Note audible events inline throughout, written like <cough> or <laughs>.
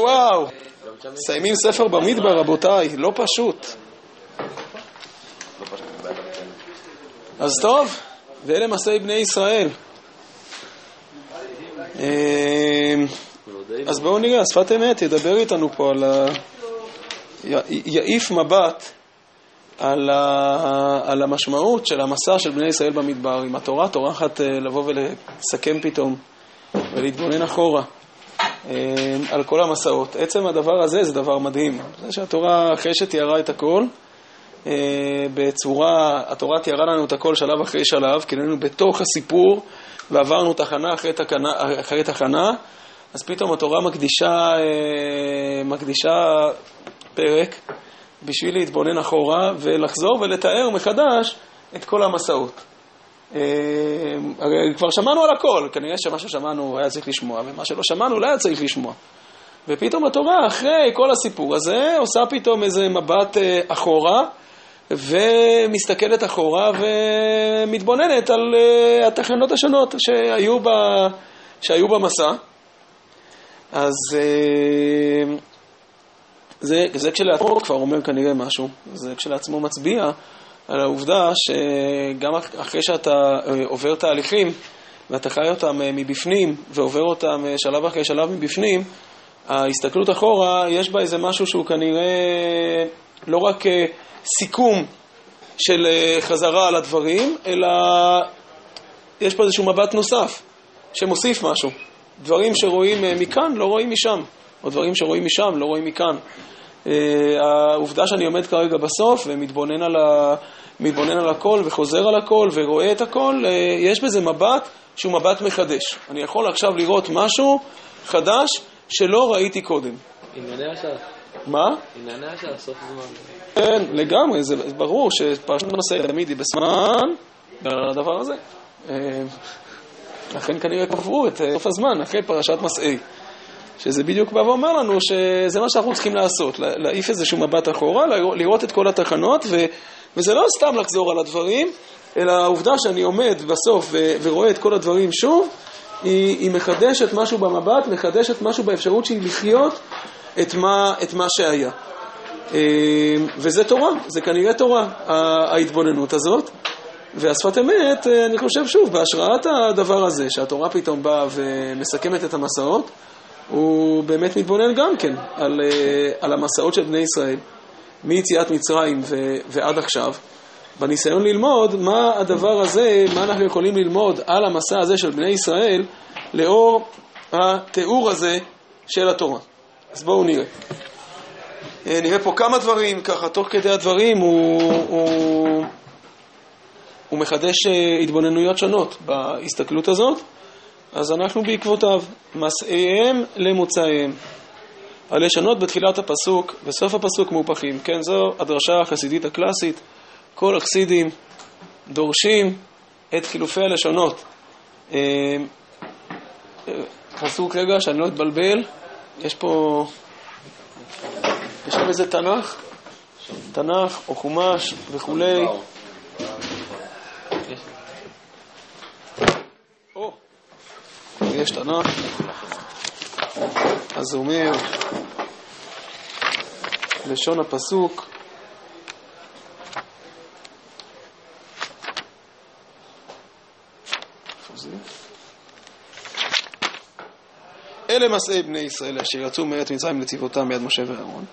וואו, מסיימים ספר במדבר רבותיי, לא פשוט. אז טוב, ואלה מסעי בני ישראל. אמ, אז בואו נראה, השפת אמת ידבר איתנו פה על ה... יעיף מבט על, ה... על המשמעות של המסע של בני ישראל במדבר. אם התורה טורחת אה, לבוא ולסכם פתאום ולהתבונן אחורה. אה, על כל המסעות. עצם הדבר הזה זה דבר מדהים. זה שהתורה, אחרי שתיארה את הכל, אה, בצורה, התורה תיארה לנו את הכל שלב אחרי שלב, כי היינו בתוך הסיפור ועברנו תחנה אחרי תחנה, אחרי תחנה, אז פתאום התורה מקדישה, אה, מקדישה פרק בשביל להתבונן אחורה ולחזור ולתאר מחדש את כל המסעות. אה, כבר שמענו על הכל, כנראה שמה ששמענו היה צריך לשמוע, ומה שלא שמענו לא היה צריך לשמוע. ופתאום התורה, אחרי כל הסיפור הזה, עושה פתאום איזה מבט אה, אחורה, ומסתכלת אחורה ומתבוננת על אה, התחנות השונות שהיו, ב, שהיו במסע. אז זה, זה כשלעצמו כבר אומר כנראה משהו, זה כשלעצמו מצביע על העובדה שגם אחרי שאתה אה, עובר תהליכים ואתה חי אותם אה, מבפנים ועובר אותם אה, שלב אחרי שלב מבפנים, ההסתכלות אחורה, יש בה איזה משהו שהוא כנראה לא רק סיכום של חזרה על הדברים, אלא יש פה איזשהו מבט נוסף שמוסיף משהו. דברים שרואים מכאן לא רואים משם, או דברים שרואים משם לא רואים מכאן. העובדה שאני עומד כרגע בסוף ומתבונן על, ה... מתבונן על הכל וחוזר על הכל ורואה את הכל, אה, יש בזה מבט שהוא מבט מחדש. אני יכול עכשיו לראות משהו חדש שלא ראיתי קודם. ענייני השעה. מה? ענייני השעה, סוף זמן. כן, לגמרי, זה ברור שפרשת נושא תמיד היא בזמן הדבר הזה. אה, לכן כנראה קבעו את אה, סוף הזמן אחרי פרשת מסעי. שזה בדיוק בא ואומר לנו שזה מה שאנחנו צריכים לעשות, להעיף איזשהו מבט אחורה, לראות את כל התחנות, ו, וזה לא סתם לחזור על הדברים, אלא העובדה שאני עומד בסוף ו, ורואה את כל הדברים שוב, היא, היא מחדשת משהו במבט, מחדשת משהו באפשרות שלי לחיות את מה, את מה שהיה. אה, וזה תורה, זה כנראה תורה, ההתבוננות הזאת. והשפת אמת, אה, אני חושב שוב, בהשראת הדבר הזה, שהתורה פתאום באה ומסכמת את המסעות, הוא באמת מתבונן גם כן על, אה, על המסעות של בני ישראל, מיציאת מצרים ו, ועד עכשיו, בניסיון ללמוד מה הדבר הזה, מה אנחנו יכולים ללמוד על המסע הזה של בני ישראל, לאור התיאור הזה של התורה. אז בואו נראה. אה, נראה פה כמה דברים, ככה, תוך כדי הדברים הוא, הוא, הוא מחדש אה, התבוננויות שונות בהסתכלות הזאת. אז אנחנו בעקבותיו, מסעיהם למוצאיהם. הלשונות בתחילת הפסוק, בסוף הפסוק מהופכים. כן, זו הדרשה החסידית הקלאסית. כל החסידים דורשים את חילופי הלשונות. אה, פסוק רגע, שאני לא אתבלבל, יש פה, יש שם איזה תנ"ך, תנ"ך או חומש וכולי. יש תנ"ך, אז הוא אומר, לשון הפסוק, אלה מסעי בני ישראל אשר יצאו מארץ מצרים לצבאותם מיד משה ואהרון,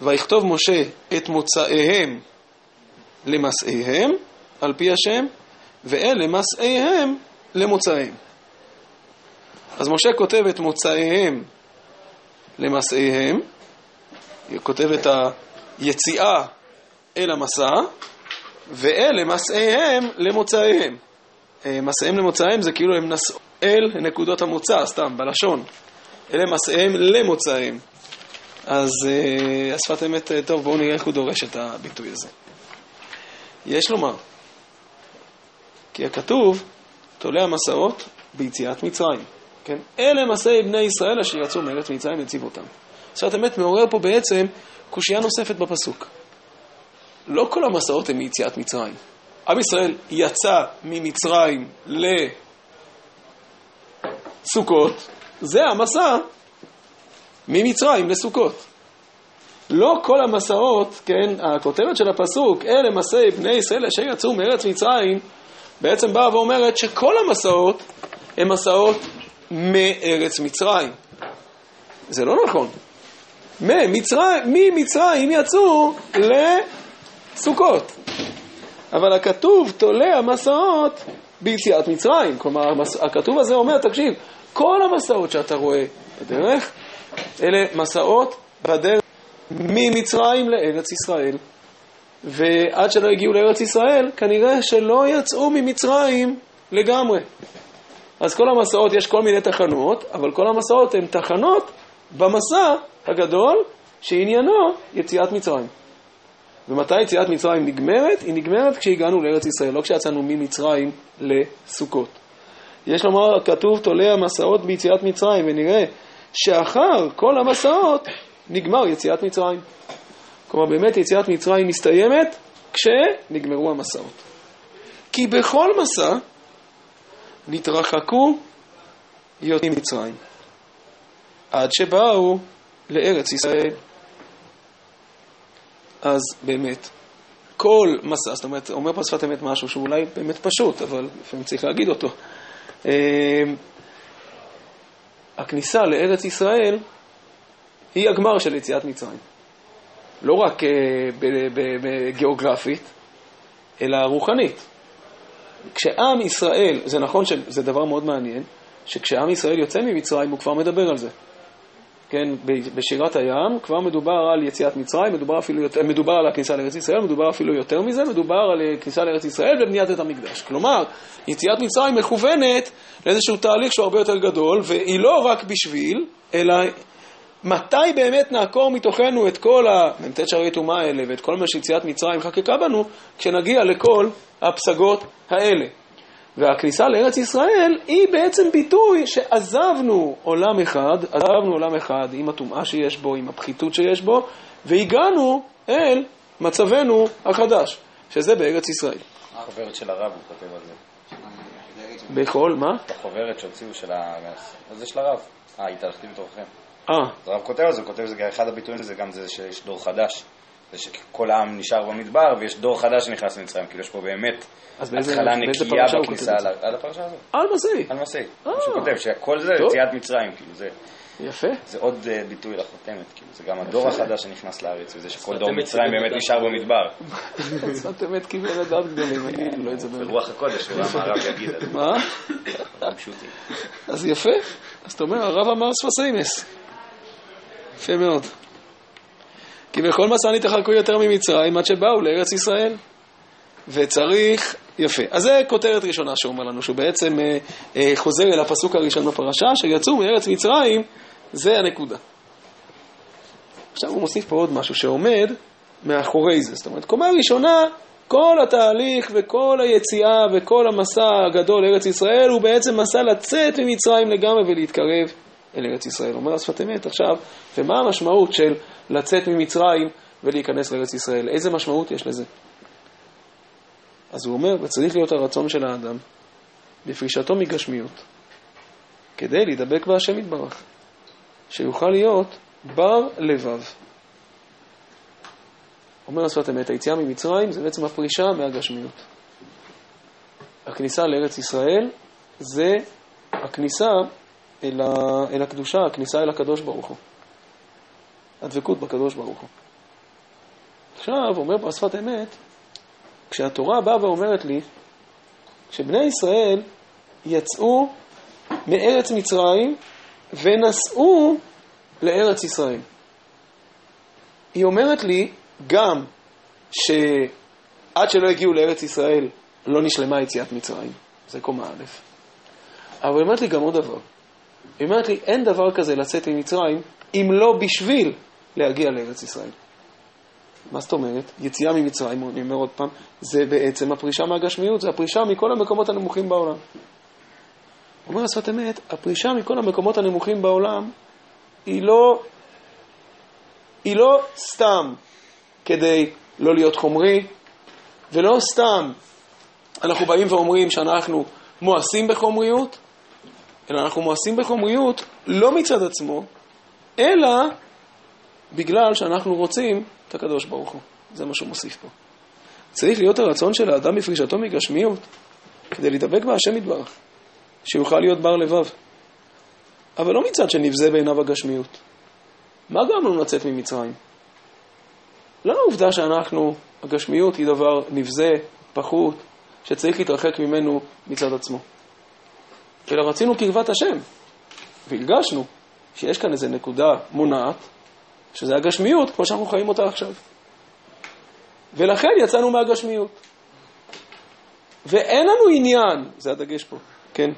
ויכתוב משה את מוצאיהם למסעיהם, על פי השם, ואלה מסעיהם למוצאיהם. אז משה כותב את מוצאיהם למסעיהם, כותב את היציאה אל המסע, ואלה מסעיהם למוצאיהם. אה, מסעיהם למוצאיהם זה כאילו הם נסעו אל נקודות המוצא, סתם, בלשון. אלה מסעיהם למוצאיהם. אז אה, השפת אמת, אה, טוב, בואו נראה איך הוא דורש את הביטוי הזה. יש לומר, כי הכתוב, תולה המסעות ביציאת מצרים. כן? אלה מסעי בני ישראל אשר יצאו מארץ מצרים לציב אותם. שפת אמת מעורר פה בעצם קושייה נוספת בפסוק. לא כל המסעות הם מיציאת מצרים. עם ישראל יצא ממצרים לסוכות, זה המסע ממצרים לסוכות. לא כל המסעות, כן, הכותרת של הפסוק, אלה מסעי בני ישראל אשר יצאו מארץ מצרים, בעצם באה ואומרת שכל המסעות הם מסעות מארץ מצרים. זה לא נכון. ממצרים, ממצרים יצאו לסוכות. אבל הכתוב תולה המסעות ביציאת מצרים. כלומר, הכתוב הזה אומר, תקשיב, כל המסעות שאתה רואה בדרך, אלה מסעות בדרך ממצרים לארץ ישראל. ועד שלא הגיעו לארץ ישראל, כנראה שלא יצאו ממצרים לגמרי. אז כל המסעות, יש כל מיני תחנות, אבל כל המסעות הן תחנות במסע הגדול שעניינו יציאת מצרים. ומתי יציאת מצרים נגמרת? היא נגמרת כשהגענו לארץ ישראל, לא כשיצאנו ממצרים לסוכות. יש לומר, כתוב תולה המסעות ביציאת מצרים, ונראה שאחר כל המסעות נגמר יציאת מצרים. כלומר, באמת יציאת מצרים מסתיימת כשנגמרו המסעות. כי בכל מסע נתרחקו יוצאים מצרים, עד שבאו לארץ ישראל. אז באמת, כל מסע, זאת אומרת, אומר פה שפת אמת משהו שהוא אולי באמת פשוט, אבל לפעמים צריך להגיד אותו. אה, הכניסה לארץ ישראל היא הגמר של יציאת מצרים. לא רק אה, גיאוגרפית, אלא רוחנית. כשעם ישראל, זה נכון שזה דבר מאוד מעניין, שכשעם ישראל יוצא ממצרים הוא כבר מדבר על זה. כן, בשירת הים כבר מדובר על יציאת מצרים, מדובר, אפילו, מדובר על הכניסה לארץ ישראל, מדובר אפילו יותר מזה, מדובר על כניסה לארץ ישראל ובניית את המקדש. כלומר, יציאת מצרים מכוונת לאיזשהו תהליך שהוא הרבה יותר גדול, והיא לא רק בשביל, אלא מתי באמת נעקור מתוכנו את כל המ"ט שערי טומאה האלה ואת כל מה שיציאת מצרים חקקה בנו, כשנגיע לכל הפסגות האלה. והכניסה לארץ ישראל היא בעצם ביטוי שעזבנו עולם אחד, עזבנו עולם אחד עם הטומאה שיש בו, עם הפחיתות שיש בו, והגענו אל מצבנו החדש, שזה בארץ ישראל. החוברת של הרב, הוא כותב על זה. בכל, מה? החוברת שהוציאו של ה... זה של הרב. אה, התהלכתי בתוככם. אה. הרב כותב על זה, הוא כותב שזה אחד הביטויים זה גם זה שיש דור חדש. זה שכל העם נשאר במדבר ויש דור חדש שנכנס למצרים, כאילו יש פה באמת התחלה נקייה בכניסה על הפרשה הזאת. על מסעי. על מסעי. הוא כותב שכל זה יציאת מצרים, כאילו זה... יפה. זה עוד ביטוי לחותמת, כאילו זה גם הדור החדש שנכנס לארץ, וזה שכל דור מצרים באמת נשאר במדבר. <laughs> שפת אמת קיבל לדעת גדולים, יגידו לו את זה באמת. ברוח הקודש, אולי המערב יגיד על זה. מה? אז יפה. אז אתה אומר, הרב אמר ספסיימס. יפה מאוד. כי בכל מסע נתרחקו יותר ממצרים עד שבאו לארץ ישראל. וצריך, יפה. אז זה כותרת ראשונה שאומר לנו, שהוא בעצם אה, אה, חוזר אל הפסוק הראשון בפרשה, שיצאו מארץ מצרים, זה הנקודה. עכשיו הוא מוסיף פה עוד משהו שעומד מאחורי זה. זאת אומרת, קומה ראשונה, כל התהליך וכל היציאה וכל המסע הגדול לארץ ישראל הוא בעצם מסע לצאת ממצרים לגמרי ולהתקרב אל ארץ ישראל. אומר השפת אמת עכשיו, ומה המשמעות של לצאת ממצרים ולהיכנס לארץ ישראל? איזה משמעות יש לזה? אז הוא אומר, וצריך להיות הרצון של האדם בפרישתו מגשמיות, כדי להידבק בהשם יתברך, שיוכל להיות בר לבב. אומר השפת אמת, היציאה ממצרים זה בעצם הפרישה מהגשמיות. הכניסה לארץ ישראל זה הכניסה אל, ה, אל הקדושה, הכניסה אל הקדוש ברוך הוא. הדבקות בקדוש ברוך הוא. עכשיו, אומר פה השפת אמת, כשהתורה באה ואומרת לי שבני ישראל יצאו מארץ מצרים ונסעו לארץ ישראל. היא אומרת לי גם שעד שלא הגיעו לארץ ישראל לא נשלמה יציאת מצרים, זה קומה א', אבל היא אומרת לי גם עוד דבר. היא אומרת לי, אין דבר כזה לצאת ממצרים אם לא בשביל להגיע לארץ ישראל. מה זאת אומרת? יציאה ממצרים, אני אומר עוד פעם, זה בעצם הפרישה מהגשמיות, זה הפרישה מכל המקומות הנמוכים בעולם. אומר השפת אמת, הפרישה מכל המקומות הנמוכים בעולם היא לא, היא לא סתם כדי לא להיות חומרי, ולא סתם אנחנו באים ואומרים שאנחנו מואסים בחומריות, אלא אנחנו מואסים בחומריות לא מצד עצמו, אלא בגלל שאנחנו רוצים את הקדוש ברוך הוא. זה מה שהוא מוסיף פה. צריך להיות הרצון של האדם בפרישתו מגשמיות כדי להידבק בהשם יתברך, שיוכל להיות בר לבב. אבל לא מצד שנבזה בעיניו הגשמיות. מה גרם לנו לצאת ממצרים? לא העובדה שאנחנו, הגשמיות היא דבר נבזה, פחות, שצריך להתרחק ממנו מצד עצמו. אלא רצינו קרבת השם, והרגשנו שיש כאן איזו נקודה מונעת, שזה הגשמיות, כמו שאנחנו חיים אותה עכשיו. ולכן יצאנו מהגשמיות. ואין לנו עניין, זה הדגש פה, כן?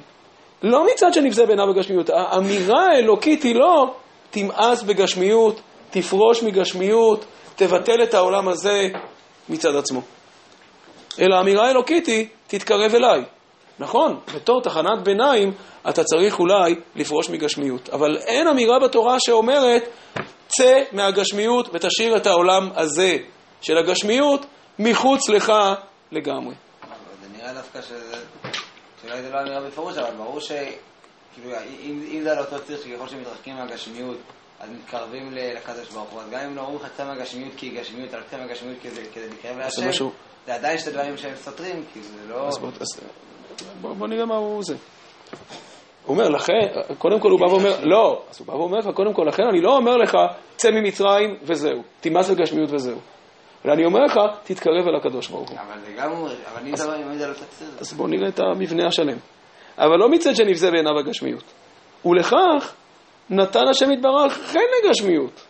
לא מצד שנבזה בעיניו הגשמיות, האמירה האלוקית היא לא תמאס בגשמיות, תפרוש מגשמיות, תבטל את העולם הזה מצד עצמו. אלא האמירה האלוקית היא, תתקרב אליי. נכון, בתור תחנת ביניים אתה צריך אולי לפרוש מגשמיות, אבל אין אמירה בתורה שאומרת, צא מהגשמיות ותשאיר את העולם הזה של הגשמיות מחוץ לך לגמרי. זה נראה דווקא שזה, שאולי זה לא אמירה בפירוש, אבל ברור ש... כאילו, אם, אם זה על אותו ציר שככל שמתרחקים מהגשמיות, אז מתקרבים לקדוש ברוך הוא, אז גם אם לא אומרים לך צא מהגשמיות כי היא גשמיות, אבל צא מהגשמיות כדי להתקרב להשם, זה עדיין שתי דברים שהם סותרים, כי זה לא... בוא, בוא, בוא נראה מה הוא זה. הוא אומר, לכן, קודם כל הוא בא ואומר, לא, אז הוא בא ואומר לך, קודם כל, לכן אני לא אומר לך, צא ממצרים וזהו, תימאס לגשמיות וזהו. אלא אני אומר לך, תתקרב אל הקדוש ברוך הוא. אבל זה גם אומר, אבל אם זה לא תצא. אז בואו נראה את המבנה השלם. אבל לא מצד שנבזה בעיניו הגשמיות. ולכך נתן השם יתברך חן לגשמיות,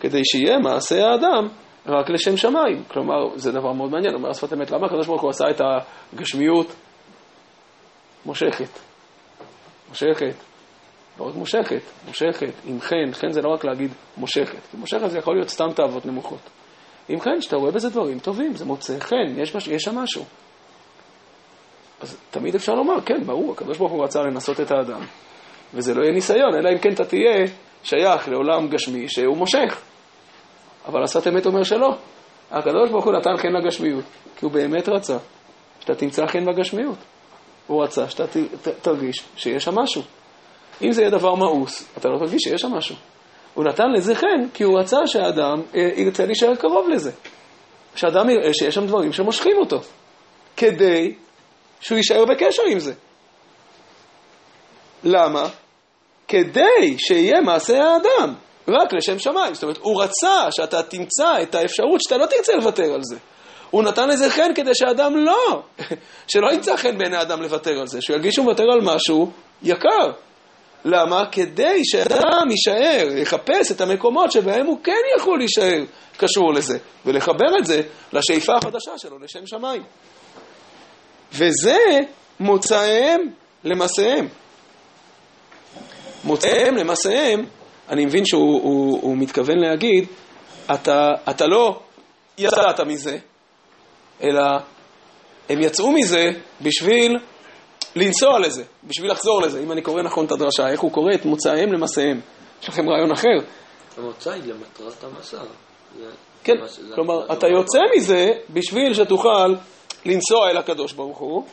כדי שיהיה מעשה האדם רק לשם שמיים. כלומר, זה דבר מאוד מעניין, אומר השפת אמת, למה הקדוש ברוך הוא עשה את הגשמיות מושכת? מושכת, לא רק מושכת, מושכת, עם חן, חן זה לא רק להגיד מושכת, כי מושכת זה יכול להיות סתם תאוות נמוכות. עם חן, שאתה רואה בזה דברים טובים, זה מוצא חן, יש, יש שם משהו. אז תמיד אפשר לומר, כן, ברור, הקדוש ברוך הוא רצה לנסות את האדם, וזה לא יהיה ניסיון, אלא אם כן אתה תהיה שייך לעולם גשמי שהוא מושך. אבל השפת אמת אומר שלא. הקדוש ברוך הוא נתן חן לגשמיות, כי הוא באמת רצה שאתה תמצא חן בגשמיות. הוא רצה שאתה ת, תרגיש שיש שם משהו. אם זה יהיה דבר מאוס, אתה לא תרגיש שיש שם משהו. הוא נתן לזה חן כי הוא רצה שהאדם אה, ירצה להישאר קרוב לזה. שאדם יראה שיש שם דברים שמושכים אותו, כדי שהוא יישאר בקשר עם זה. למה? כדי שיהיה מעשה האדם. רק לשם שמיים. זאת אומרת, הוא רצה שאתה תמצא את האפשרות שאתה לא תרצה לוותר על זה. הוא נתן לזה חן כדי שאדם לא, <laughs> שלא ימצא חן בעיני האדם לוותר על זה, שהוא ירגיש שהוא מוותר על משהו יקר. למה? כדי שאדם יישאר, יחפש את המקומות שבהם הוא כן יכול להישאר קשור לזה, ולחבר את זה לשאיפה החדשה שלו, לשם שמיים. וזה מוצאיהם למעשיהם. מוצאיהם למעשיהם אני מבין שהוא הוא, הוא מתכוון להגיד, אתה, אתה לא יצאת מזה, אלא הם יצאו מזה בשביל לנסוע לזה, בשביל לחזור לזה, אם אני קורא נכון את הדרשה, איך הוא קורא את מוצאיהם למסעיהם. יש לכם רעיון אחר. המוצא היא למטרת המסע. כן, כלומר, אתה יוצא מזה בשביל שתוכל לנסוע אל הקדוש ברוך הוא,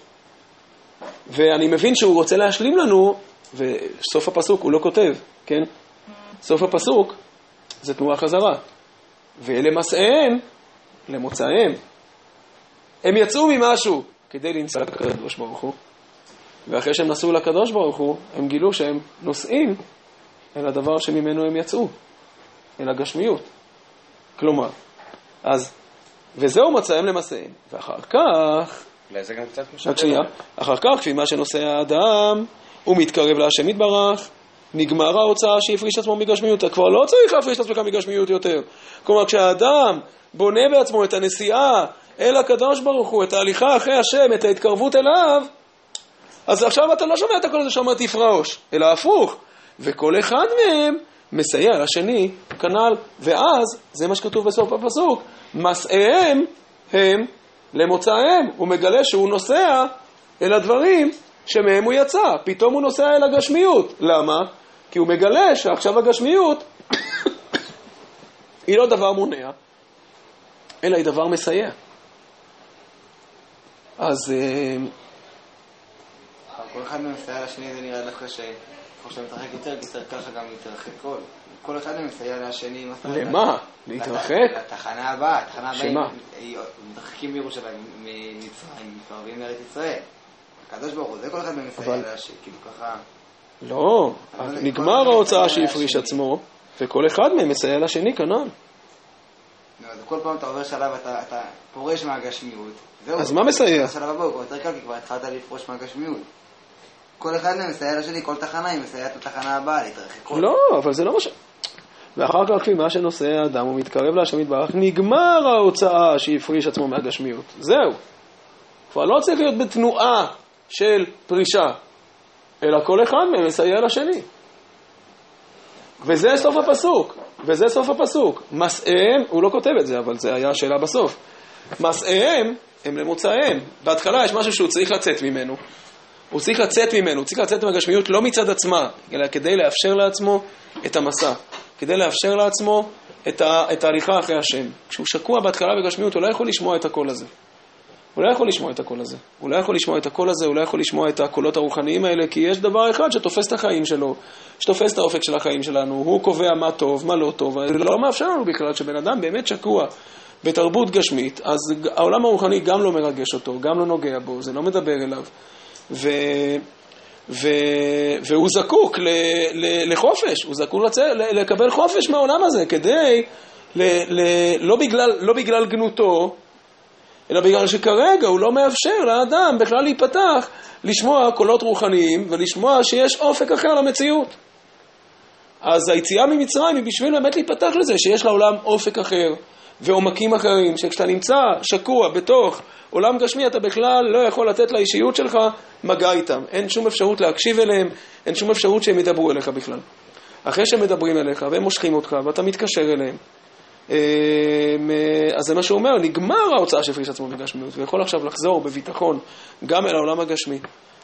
ואני מבין שהוא רוצה להשלים לנו, וסוף הפסוק הוא לא כותב, כן? סוף הפסוק זה תנועה חזרה. ולמסעיהם, למוצאיהם, הם יצאו ממשהו כדי לנסוע לקדוש ברוך הוא, ואחרי שהם נסעו לקדוש ברוך הוא, הם גילו שהם נוסעים אל הדבר שממנו הם יצאו, אל הגשמיות. כלומר, אז, וזהו מצאיהם למסעיהם. ואחר כך, אולי זה גם קצת רק שנייה, אחר כך, כפי מה שנושא האדם, הוא מתקרב להשם יתברך, נגמר ההוצאה שהפריש עצמו מגשמיות, אתה כבר לא צריך להפריש את עצמך מגשמיות יותר. כלומר, כשהאדם בונה בעצמו את הנסיעה אל הקדוש ברוך הוא, את ההליכה אחרי השם, את ההתקרבות אליו, אז עכשיו אתה לא שומע את הקול הזה שאומר תפרעוש, אלא הפוך. וכל אחד מהם מסייע לשני, כנ"ל, ואז, זה מה שכתוב בסוף הפסוק, מסעיהם הם למוצאיהם. הוא מגלה שהוא נוסע אל הדברים שמהם הוא יצא, פתאום הוא נוסע אל הגשמיות. למה? כי הוא מגלה שעכשיו הגשמיות <coughs> היא לא דבר מונע, אלא היא דבר מסייע. אז... כל אחד מסייע לשני, זה נראה דווקא ש... ככל שאתה מתרחק יותר, יותר ככה גם להתרחק כל. כל אחד מסייע לשני. למה? להתרחק? לתחנה הבאה. התחנה הבאה, שמה? מתרחקים מירושלים, ממצרים, מתקרבים לארץ ישראל. הקדוש ברוך הוא, זה כל אחד מהם מסייע לשני, כאילו ככה... לא, נגמר ההוצאה שהפריש עצמו, וכל אחד מהם מסייע לשני כנ"ל. אז כל פעם אתה עובר שלב, אתה פורש מהגשמיות. אז מה מסייע? השלב הבא הוא כבר יותר קל, כי כבר התחלת לפרוש מהגשמיות. כל אחד מהם מסייע לשני, כל תחנה היא מסייעת לתחנה הבאה, להתרחק. לא, אבל זה לא מה ש... ואחר כך לפי מה שנושא האדם, הוא מתקרב להשם יתברך, נגמר ההוצאה שהפריש עצמו מהגשמיות. זהו. כבר לא צריך להיות בתנועה של פרישה, אלא כל אחד מהם מסייע לשני. וזה סוף הפסוק, וזה סוף הפסוק. מסעיהם, הוא לא כותב את זה, אבל זה היה השאלה בסוף. מסעיהם הם למוצאיהם. בהתחלה יש משהו שהוא צריך לצאת ממנו. הוא צריך לצאת ממנו, הוא צריך לצאת מהגשמיות לא מצד עצמה, אלא כדי לאפשר לעצמו את המסע, כדי לאפשר לעצמו את, את ההליכה אחרי השם. כשהוא שקוע בהתחלה בגשמיות, הוא לא יכול לשמוע את הקול הזה. הוא לא יכול לשמוע את הקול הזה. הוא לא יכול לשמוע את הקול הזה, הוא לא יכול לשמוע את הקולות הרוחניים האלה, כי יש דבר אחד שתופס את החיים שלו, שתופס את האופק של החיים שלנו, הוא קובע מה טוב, מה לא טוב, זה לא מאפשר לנו בכלל שבן אדם באמת שקוע בתרבות גשמית, אז העולם הרוחני גם לא מרגש אותו, גם לא נוגע בו, זה לא מדבר אליו. ו... ו... והוא זקוק ל... ל... לחופש, הוא זקוק לצ... לקבל חופש מהעולם הזה כדי, ל... ל... לא, בגלל... לא בגלל גנותו, אלא בגלל שכרגע הוא לא מאפשר לאדם בכלל להיפתח, לשמוע קולות רוחניים ולשמוע שיש אופק אחר למציאות. אז היציאה ממצרים היא בשביל באמת להיפתח לזה, שיש לעולם אופק אחר ועומקים אחרים, שכשאתה נמצא שקוע בתוך עולם גשמי אתה בכלל לא יכול לתת לאישיות שלך מגע איתם. אין שום אפשרות להקשיב אליהם, אין שום אפשרות שהם ידברו אליך בכלל. אחרי שהם מדברים אליך והם מושכים אותך ואתה מתקשר אליהם, אז זה מה שהוא אומר, נגמר ההוצאה של פריש עצמו בגשמיות, הוא יכול עכשיו לחזור בביטחון גם אל העולם הגשמי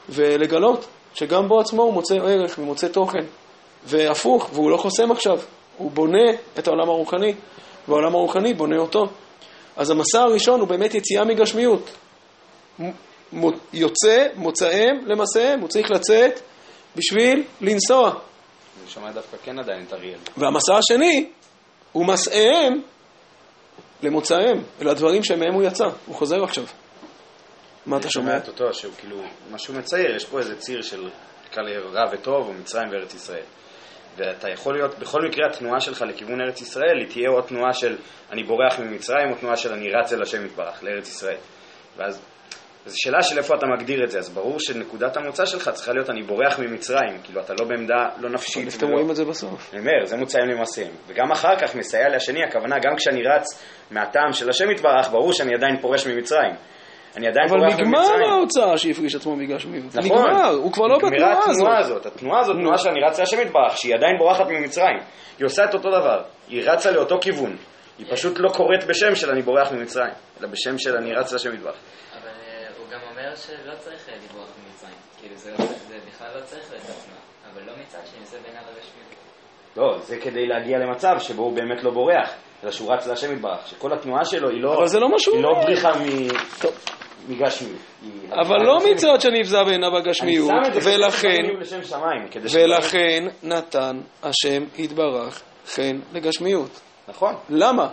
ולגלות שגם בו עצמו הוא מוצא ערך ומוצא תוכן והפוך, והוא לא חוסם עכשיו, הוא בונה את העולם הרוחני והעולם הרוחני בונה אותו. אז המסע הראשון הוא באמת יציאה מגשמיות. יוצא, מוצאיהם למסעיהם, הוא צריך לצאת בשביל לנסוע. אני שומע דווקא כן עדיין את אריאל. והמסע השני הוא מסעיהם למוצאיהם, אלה הדברים שמהם הוא יצא, הוא חוזר עכשיו. מה אתה שומע? את אותו, שהוא כאילו, מה שהוא מצייר, יש פה איזה ציר של קל רע וטוב, ומצרים וארץ ישראל. ואתה יכול להיות, בכל מקרה התנועה שלך לכיוון ארץ ישראל היא תהיה או תנועה של אני בורח ממצרים או תנועה של אני רץ אל השם יתברך, לארץ ישראל. ואז זו שאלה של איפה אתה מגדיר את זה, אז ברור שנקודת המוצא שלך צריכה להיות אני בורח ממצרים, כאילו אתה לא בעמדה לא נפשית. אתם רואים את זה בסוף. אני אומר, זה מוצאים למעשיהם. וגם אחר כך מסייע לשני, הכוונה גם כשאני רץ מהטעם של השם יתברך, ברור שאני עדיין פורש ממצרים. אני עדיין בורח ממצרים. אבל נגמר ההוצאה שהפריש עצמו מגשמיות. נכון. נגמר, הוא כבר לא בתנועה הזאת. התנועה הזאת. התנועה הזאת, תנועה שאני רץ להשם יתברך, שהיא עדיין בורחת ממצרים. היא עושה את אותו דבר, היא רצה לאותו כיוון. היא פשוט לא קוראת בשם של אני בורח ממצרים, אלא בשם של אני רץ להשם יתברך. אומר שלא צריך לברוח ממצרים. כאילו זה בכלל לא צריך את עצמה. אבל לא מצד שני, זה בין הרשמיות. לא, זה כדי להגיע למצב שבו הוא באמת לא בורח, אלא שהוא רץ להשם יתברך, שכל התנועה שלו היא לא, אבל זה לא מה שהוא היא לא. בריחה מ... מגשמיות. היא- אבל לא מצד שנבזה בעיניו הגשמיות, זה ולכן, ולכן נתן השם יתברך חן לגשמיות. נכון. למה?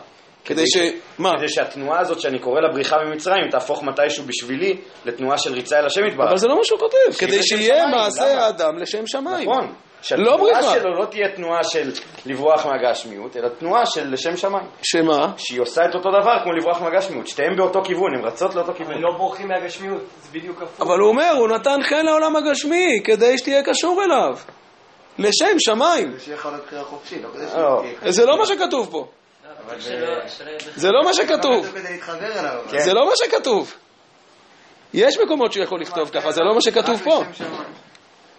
כדי ש... מה? כדי שהתנועה הזאת שאני קורא לה בריחה ממצרים תהפוך מתישהו בשבילי לתנועה של ריצה אל השם יתברך. אבל זה לא מה שהוא כותב, כדי שיהיה מעשה? האדם לשם שמיים. נכון. לא שהתנועה בריחה. שלו לא תהיה תנועה של לברוח מהגשמיות, אלא תנועה של לשם שמיים. שמה? שהיא עושה את אותו דבר כמו לברוח מהגשמיות. שתיהן באותו כיוון, הן רצות לאותו כיוון. הם לא בורחים מהגשמיות, זה בדיוק הפוך. אבל הוא אומר, הוא נתן חן לעולם הגשמי, כדי שתהיה קשור אליו. לשם שמיים. חופשית, לא. זה לא מה שכתוב פה. זה לא מה שכתוב. זה לא מה שכתוב. יש מקומות שהוא יכול לכתוב ככה, זה לא מה שכתוב פה.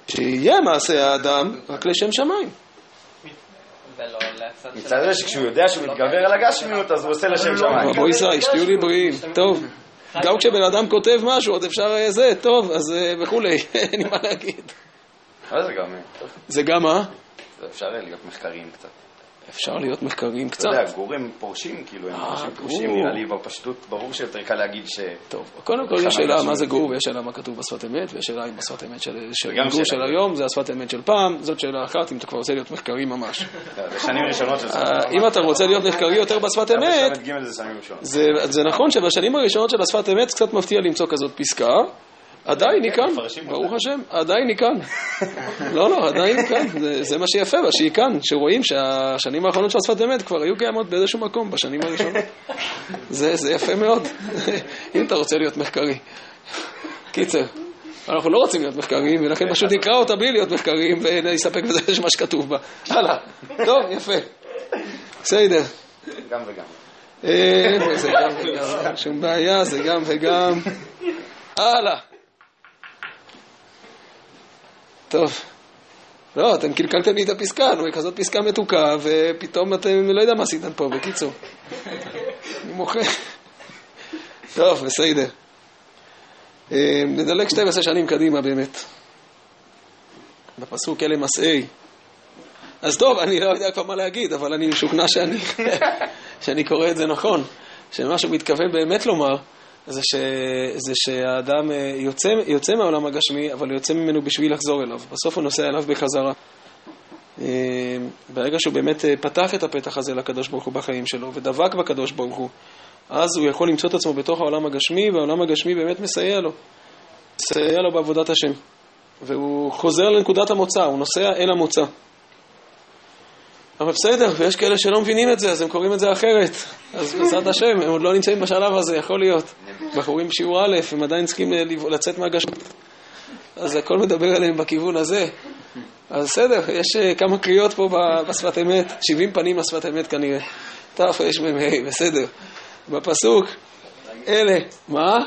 שיהיה מעשה האדם רק לשם שמיים. של- מצד זה שכשהוא יודע שהוא מתגבר על הגשמיות, אז הוא עושה לשם שמיים. רבו ישראל, שתהיו לי בריאים. טוב. גם כשבן אדם כותב משהו, עוד אפשר אה, זה, טוב, אז אה, וכולי, <laughs> אין לי מה להגיד. זה גם, זה גם מה? אפשר להיות מחקריים קצת. אפשר להיות מחקריים אתה קצת. יודע, גורים פורשים, כאילו, הם אה, פורשים. פורשים, נראה לי בפשטות, ברור שיותר קל להגיד ש... טוב, קודם כל יש שאלה מה זה גור ויש שאלה מה כתוב בשפת אמת, ויש שאלה אם בשפת אמת של גור של. היום זה השפת אמת של פעם, זאת שאלה אחת, אם אתה כבר רוצה להיות מחקרי ממש. <laughs> זה שנים ראשונות של שפת אה, אם אתה רוצה להיות מחקרי יותר בשפת אמת, זה נכון שבשנים הראשונות של השפת אמת קצת מפתיע למצוא כזאת פסקה. עדיין היא כאן. ברוך השם, עדיין היא כאן. לא, לא, עדיין היא כאן, זה, זה מה שיפה בה, שהיא כאן, שרואים שהשנים האחרונות של השפת אמת כבר היו קיימות באיזשהו מקום בשנים הראשונות. זה, זה יפה מאוד, אם אתה רוצה להיות מחקרי. קיצר, אנחנו לא רוצים להיות מחקריים, ולכן פשוט נקרא אותה בלי להיות מחקריים ונסתפק בזה מה שכתוב בה. הלאה, טוב, יפה. בסדר. גם וגם. אה, זה גם וגם, שום בעיה, זה גם וגם. הלאה. טוב. לא, אתם קלקלתם לי את הפסקה, נו, היא כזאת פסקה מתוקה, ופתאום אתם, לא יודע מה עשיתם פה, בקיצור. אני מוחה. טוב, בסדר. אה, נדלג 12 שנים קדימה באמת. בפסוק אלה מסעי. אז טוב, אני לא יודע כבר מה להגיד, אבל אני משוכנע שאני, שאני קורא את זה נכון. שמה שהוא מתכוון באמת לומר, זה, ש, זה שהאדם אה, יוצא, יוצא מהעולם הגשמי, אבל יוצא ממנו בשביל לחזור אליו. בסוף הוא נוסע אליו בחזרה. אה, ברגע שהוא באמת אה, פתח את הפתח הזה לקדוש ברוך הוא בחיים שלו, ודבק בקדוש ברוך הוא, אז הוא יכול למצוא את עצמו בתוך העולם הגשמי, והעולם הגשמי באמת מסייע לו. מסייע לו בעבודת השם. והוא חוזר לנקודת המוצא, הוא נוסע אל המוצא. אבל בסדר, ויש כאלה שלא מבינים את זה, אז הם קוראים את זה אחרת. אז בעזרת השם, הם עוד לא נמצאים בשלב הזה, יכול להיות. בחורים בשיעור א', הם עדיין צריכים אה, לצאת מהגשמי. אז הכל מדבר עליהם בכיוון הזה. אז בסדר, יש אה, כמה קריאות פה בשפת אמת, 70 פנים בשפת אמת כנראה. תרמ"ה, בסדר. בפסוק, אלה, מה?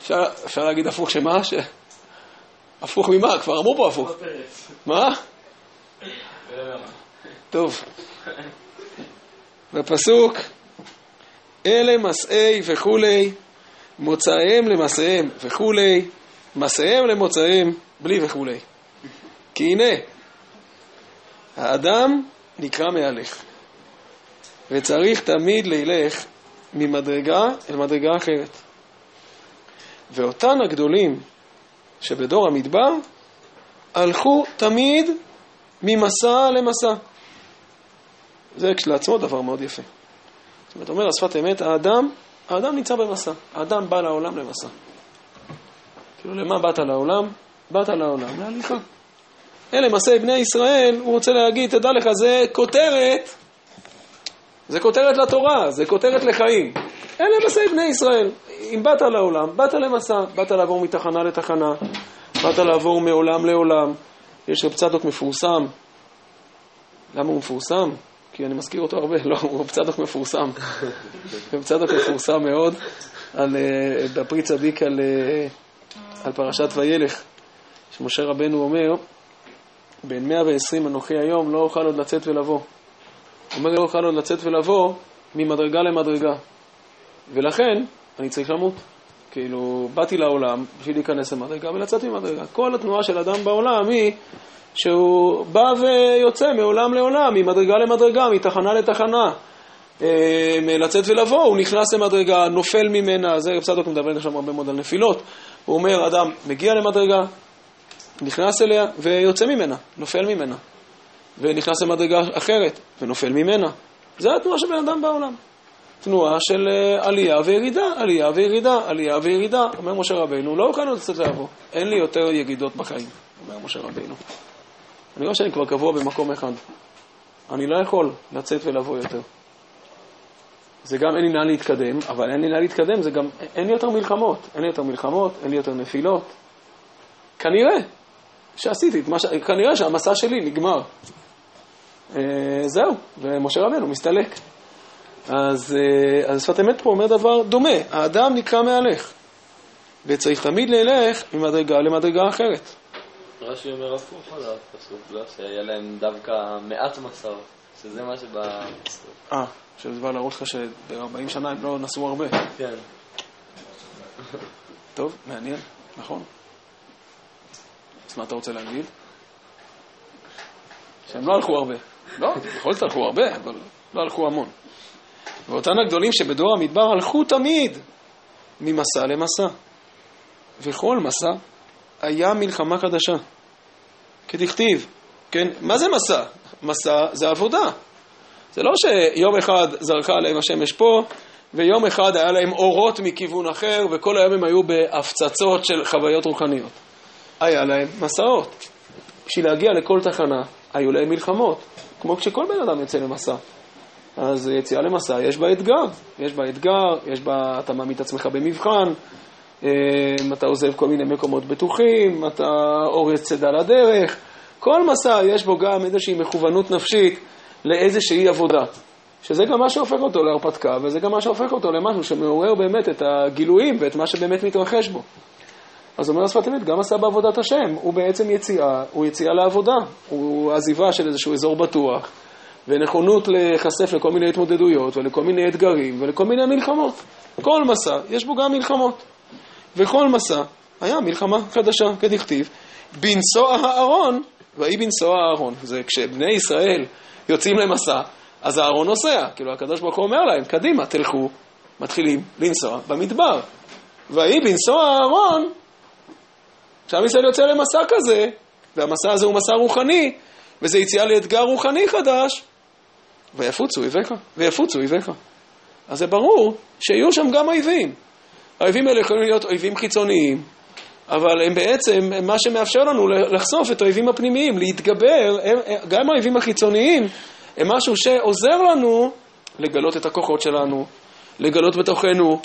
אפשר, אפשר להגיד הפוך שמה? ש... הפוך ממה? כבר אמרו פה הפוך. מה? <laughs> טוב. בפסוק, אלה מסעי וכולי, מוצאיהם למסעיהם וכולי, מסעיהם למוצאיהם, בלי וכולי. כי הנה, האדם נקרא מהלך, וצריך תמיד לילך ממדרגה אל מדרגה אחרת. ואותן הגדולים שבדור המדבר הלכו תמיד ממסע למסע. זה כשלעצמו דבר מאוד יפה. זאת אומרת, אומר השפת אמת, האדם, האדם נמצא במסע. האדם בא לעולם למסע. כאילו, למה באת לעולם? באת לעולם להליכה. אלה מסעי בני ישראל, הוא רוצה להגיד, תדע לך, זה כותרת, זה כותרת לתורה, זה כותרת לחיים. אלה מסעי בני ישראל. אם באת לעולם, באת למסע, באת לעבור מתחנה לתחנה, באת לעבור מעולם לעולם. יש רב צדוק מפורסם. למה הוא מפורסם? כי אני מזכיר אותו הרבה. לא, הוא רב צדוק מפורסם. <laughs> רב צדוק מפורסם מאוד על, אה, בפרי צדיק על, אה, על פרשת וילך, שמשה רבנו אומר, בין 120 אנוכי היום לא אוכל עוד לצאת ולבוא. אומר, לא אוכל עוד לצאת ולבוא ממדרגה למדרגה. ולכן, אני צריך למות. כאילו, באתי לעולם בשביל להיכנס למדרגה ולצאת ממדרגה. כל התנועה של אדם בעולם היא שהוא בא ויוצא מעולם לעולם, ממדרגה למדרגה, מתחנה לתחנה. אה, לצאת ולבוא, הוא נכנס למדרגה, נופל ממנה, זה רב צדוק מדבר עכשיו הרבה מאוד על נפילות. הוא אומר, אדם מגיע למדרגה, נכנס אליה ויוצא ממנה, נופל ממנה. ונכנס למדרגה אחרת ונופל ממנה. זה התנועה של בן אדם בעולם. תנועה של אה, עלייה וירידה, עלייה וירידה, עלייה וירידה. אומר משה רבינו, לא אוכל עוד לצאת לעבור. אין לי יותר ירידות בחיים, אומר משה רבינו. אני רואה שאני כבר קבוע במקום אחד. אני לא יכול לצאת ולבוא יותר. זה גם אין לי לאן להתקדם, אבל אין לי לאן להתקדם, זה גם, אין לי יותר מלחמות. אין לי יותר מלחמות, אין לי יותר נפילות. כנראה שעשיתי את מה ש... כנראה שהמסע שלי נגמר. אה, זהו, ומשה רבנו מסתלק. אז, אה, אז שפת אמת פה אומר דבר דומה, האדם נקרא מהלך, וצריך תמיד ללך ממדרגה למדרגה אחרת. רש"י אומר הפוך על הפסוק, לא? שהיה להם דווקא מעט מסעות, שזה מה שבפסוק. אה, שזה בא להראות לך שב-40 שנה הם לא נסעו הרבה. כן. טוב, מעניין, נכון. אז מה אתה רוצה להגיד? שהם לא הלכו הרבה. לא, בכל זאת הלכו הרבה, אבל לא הלכו המון. ואותן הגדולים שבדור המדבר הלכו תמיד ממסע למסע. וכל מסע היה מלחמה חדשה. כדכתיב, כן? מה זה מסע? מסע זה עבודה. זה לא שיום אחד זרקה עליהם השמש פה, ויום אחד היה להם אורות מכיוון אחר, וכל היום הם היו בהפצצות של חוויות רוחניות. היה להם מסעות. בשביל להגיע לכל תחנה, היו להם מלחמות, כמו כשכל בן אדם יוצא למסע. אז יציאה למסע, יש בה אתגר. יש בה אתגר, יש בה, אתה מעמיד את עצמך במבחן, אה, אתה עוזב כל מיני מקומות בטוחים, אתה אורז צידה לדרך. כל מסע יש בו גם איזושהי מכוונות נפשית לאיזושהי עבודה. שזה גם מה שהופך אותו להרפתקה, וזה גם מה שהופך אותו למשהו שמעורר באמת את הגילויים ואת מה שבאמת מתרחש בו. אז אומר השפת אמת, גם עשה בעבודת השם, הוא בעצם יציאה, הוא יציאה לעבודה, הוא עזיבה של איזשהו אזור בטוח, ונכונות להיחשף לכל מיני התמודדויות ולכל מיני אתגרים ולכל מיני מלחמות. כל מסע, יש בו גם מלחמות. וכל מסע היה מלחמה חדשה, כדכתיב, בנסוע הארון, ויהי בנסוע הארון. זה כשבני ישראל יוצאים למסע, אז הארון נוסע. כאילו הקדוש ברוך הוא אומר להם, קדימה, תלכו, מתחילים לנסוע במדבר. ויהי בנסוע הארון, כשעם ישראל יוצא למסע כזה, והמסע הזה הוא מסע רוחני, וזה יציאה לאתגר רוחני חדש, ויפוצו אויביך, ויפוצו אויביך. אז זה ברור שיהיו שם גם אויבים. האויבים האלה יכולים להיות אויבים חיצוניים, אבל הם בעצם מה שמאפשר לנו לחשוף את האויבים הפנימיים, להתגבר, הם, גם האויבים החיצוניים הם משהו שעוזר לנו לגלות את הכוחות שלנו, לגלות בתוכנו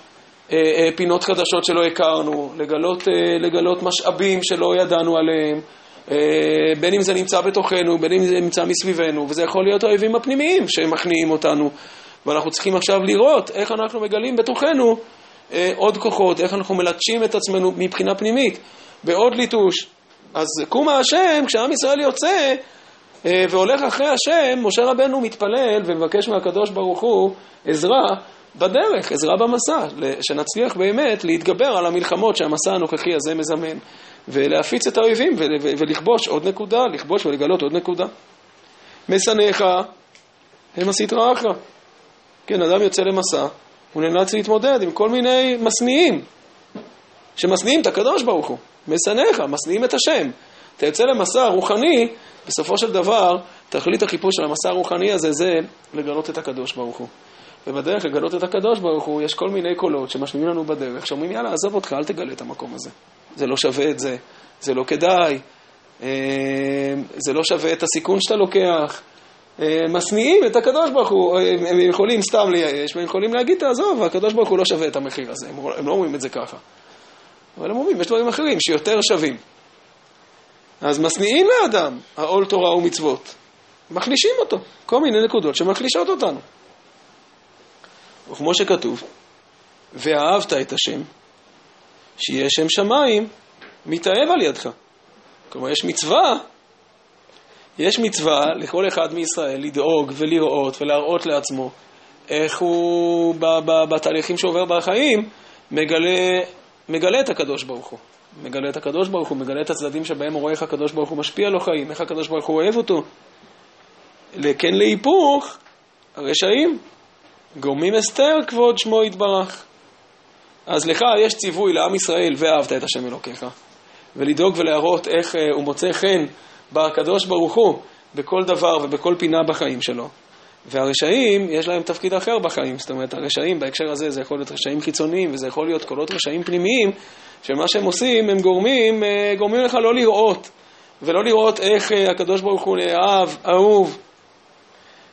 אה, אה, פינות חדשות שלא הכרנו, לגלות, אה, לגלות משאבים שלא ידענו עליהם, בין אם זה נמצא בתוכנו, בין אם זה נמצא מסביבנו, וזה יכול להיות האויבים הפנימיים שמכניעים אותנו. ואנחנו צריכים עכשיו לראות איך אנחנו מגלים בתוכנו אה, עוד כוחות, איך אנחנו מלטשים את עצמנו מבחינה פנימית, בעוד ליטוש. אז קומה השם, כשעם ישראל יוצא אה, והולך אחרי השם, משה רבנו מתפלל ומבקש מהקדוש ברוך הוא עזרה בדרך, עזרה במסע, שנצליח באמת להתגבר על המלחמות שהמסע הנוכחי הזה מזמן, ולהפיץ את האויבים ולכבוש עוד נקודה, לכבוש ולגלות עוד נקודה. משנאיך הם הסטרא אחרא. כן, אדם יוצא למסע, הוא נאלץ להתמודד עם כל מיני משניאים, שמשניאים את הקדוש ברוך הוא. משנאיך, משניאים את השם. אתה יוצא למסע רוחני, בסופו של דבר, תכלית החיפוש של המסע הרוחני הזה זה לגלות את הקדוש ברוך הוא. ובדרך לגלות את הקדוש ברוך הוא, יש כל מיני קולות שמשמיעים לנו בדרך, שאומרים, יאללה, עזוב אותך, אל תגלה את המקום הזה. זה לא שווה את זה, זה לא כדאי, אה, זה לא שווה את הסיכון שאתה לוקח. אה, משניאים את הקדוש ברוך הוא, אה, הם יכולים סתם לייאש, והם יכולים להגיד, תעזוב, הקדוש ברוך הוא לא שווה את המחיר הזה, הם לא אומרים את זה ככה. אבל הם אומרים, יש דברים אחרים שיותר שווים. אז משניאים לאדם העול תורה ומצוות, מחלישים אותו, כל מיני נקודות שמחלישות אותנו. וכמו שכתוב, ואהבת את השם, שיהיה שם שמיים, מתאהב על ידך. כלומר, יש מצווה, יש מצווה לכל אחד מישראל לדאוג ולראות ולהראות לעצמו איך הוא בתהליכים שעובר בחיים מגלה, מגלה את הקדוש ברוך הוא. מגלה את הקדוש ברוך הוא, מגלה את הצדדים שבהם הוא רואה איך הקדוש ברוך הוא משפיע לו חיים, איך הקדוש ברוך הוא אוהב אותו. כן להיפוך, הרשעים, גורמים אסתר כבוד שמו יתברך. אז לך יש ציווי לעם ישראל, ואהבת את השם אלוקיך, ולדאוג ולהראות איך uh, הוא מוצא חן בקדוש ברוך הוא בכל דבר ובכל פינה בחיים שלו. והרשעים, יש להם תפקיד אחר בחיים. זאת אומרת, הרשעים בהקשר הזה זה יכול להיות רשעים חיצוניים, וזה יכול להיות קולות רשעים פנימיים, שמה שהם עושים, הם גורמים, uh, גורמים לך לא לראות, ולא לראות איך uh, הקדוש ברוך הוא אהב, אהוב,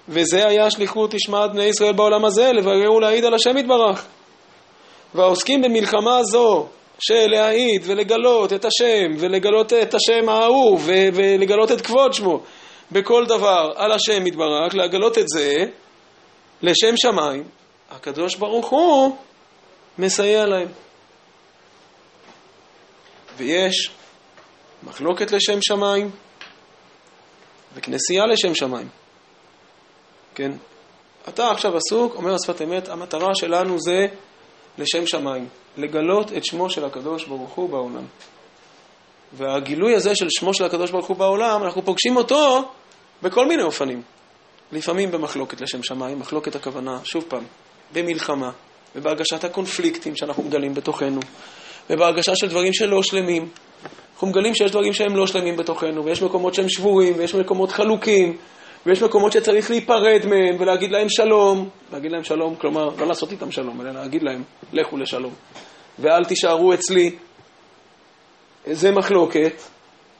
וזה היה שליחות השמעת בני ישראל בעולם הזה, לברר ולהעיד על השם יתברך. והעוסקים במלחמה זו של להעיד ולגלות את השם, ולגלות את השם האהוב, ולגלות את כבוד שמו בכל דבר על השם יתברך, לגלות את זה לשם שמיים, הקדוש ברוך הוא מסייע להם. ויש מחלוקת לשם שמיים וכנסייה לשם שמיים. כן? אתה עכשיו עסוק, אומר השפת אמת, המטרה שלנו זה לשם שמיים, לגלות את שמו של הקדוש ברוך הוא בעולם. והגילוי הזה של שמו של הקדוש ברוך הוא בעולם, אנחנו פוגשים אותו בכל מיני אופנים. לפעמים במחלוקת לשם שמיים, מחלוקת הכוונה, שוב פעם, במלחמה, ובהרגשת הקונפליקטים שאנחנו מגלים בתוכנו, ובהרגשה של דברים שלא שלמים. אנחנו מגלים שיש דברים שהם לא שלמים בתוכנו, ויש מקומות שהם שבורים, ויש מקומות חלוקים, ויש מקומות שצריך להיפרד מהם ולהגיד להם שלום. להגיד להם שלום, כלומר, לא לעשות איתם שלום, אלא להגיד להם, לכו לשלום. ואל תישארו אצלי. זה מחלוקת,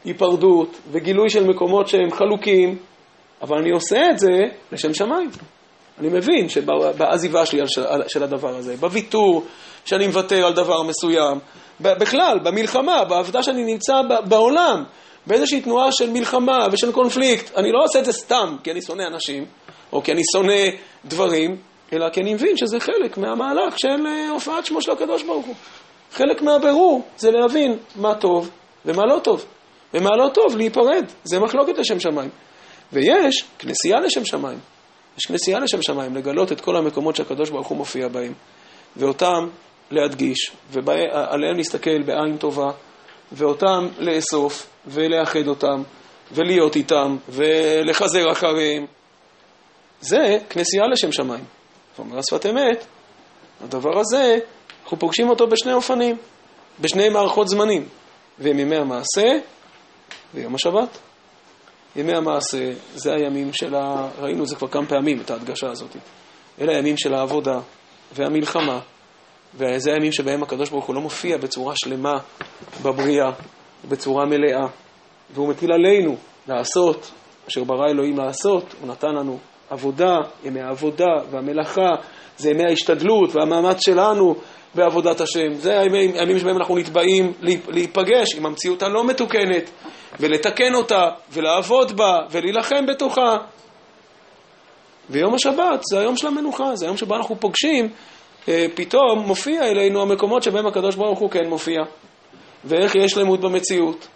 היפרדות וגילוי של מקומות שהם חלוקים, אבל אני עושה את זה לשם שמיים. אני מבין שבעזיבה שלי של הדבר הזה, בוויתור שאני מוותר על דבר מסוים, בכלל, במלחמה, בעבודה שאני נמצא בעולם, באיזושהי תנועה של מלחמה ושל קונפליקט, אני לא עושה את זה סתם כי אני שונא אנשים, או כי אני שונא דברים, אלא כי אני מבין שזה חלק מהמהלך של אה, הופעת שמו של הקדוש ברוך הוא. חלק מהבירור זה להבין מה טוב ומה לא טוב. ומה לא טוב, להיפרד. זה מחלוקת לשם שמיים. ויש כנסייה לשם שמיים. יש כנסייה לשם שמיים, לגלות את כל המקומות שהקדוש ברוך הוא מופיע בהם, ואותם להדגיש, ועליהם להסתכל בעין טובה, ואותם לאסוף, ולאחד אותם, ולהיות איתם, ולחזר אחריהם. זה כנסייה לשם שמיים. ואומר השפת אמת, הדבר הזה, אנחנו פוגשים אותו בשני אופנים, בשני מערכות זמנים, והם ימי המעשה ויום השבת. ימי המעשה זה הימים של ה... ראינו את זה כבר כמה פעמים, את ההדגשה הזאת. אלה הימים של העבודה והמלחמה, וזה הימים שבהם הקדוש ברוך הוא לא מופיע בצורה שלמה בבריאה, בצורה מלאה, והוא מטיל עלינו לעשות, אשר ברא אלוהים לעשות, הוא נתן לנו עבודה, ימי העבודה והמלאכה, זה ימי ההשתדלות והמאמץ שלנו בעבודת השם. זה הימים, הימים שבהם אנחנו נתבעים להיפגש עם המציאות הלא מתוקנת, ולתקן אותה, ולעבוד בה, ולהילחם בתוכה. ויום השבת זה היום של המנוחה, זה היום שבו אנחנו פוגשים, פתאום מופיע אלינו המקומות שבהם הקדוש ברוך הוא כן מופיע. ואיך יש שלמות במציאות,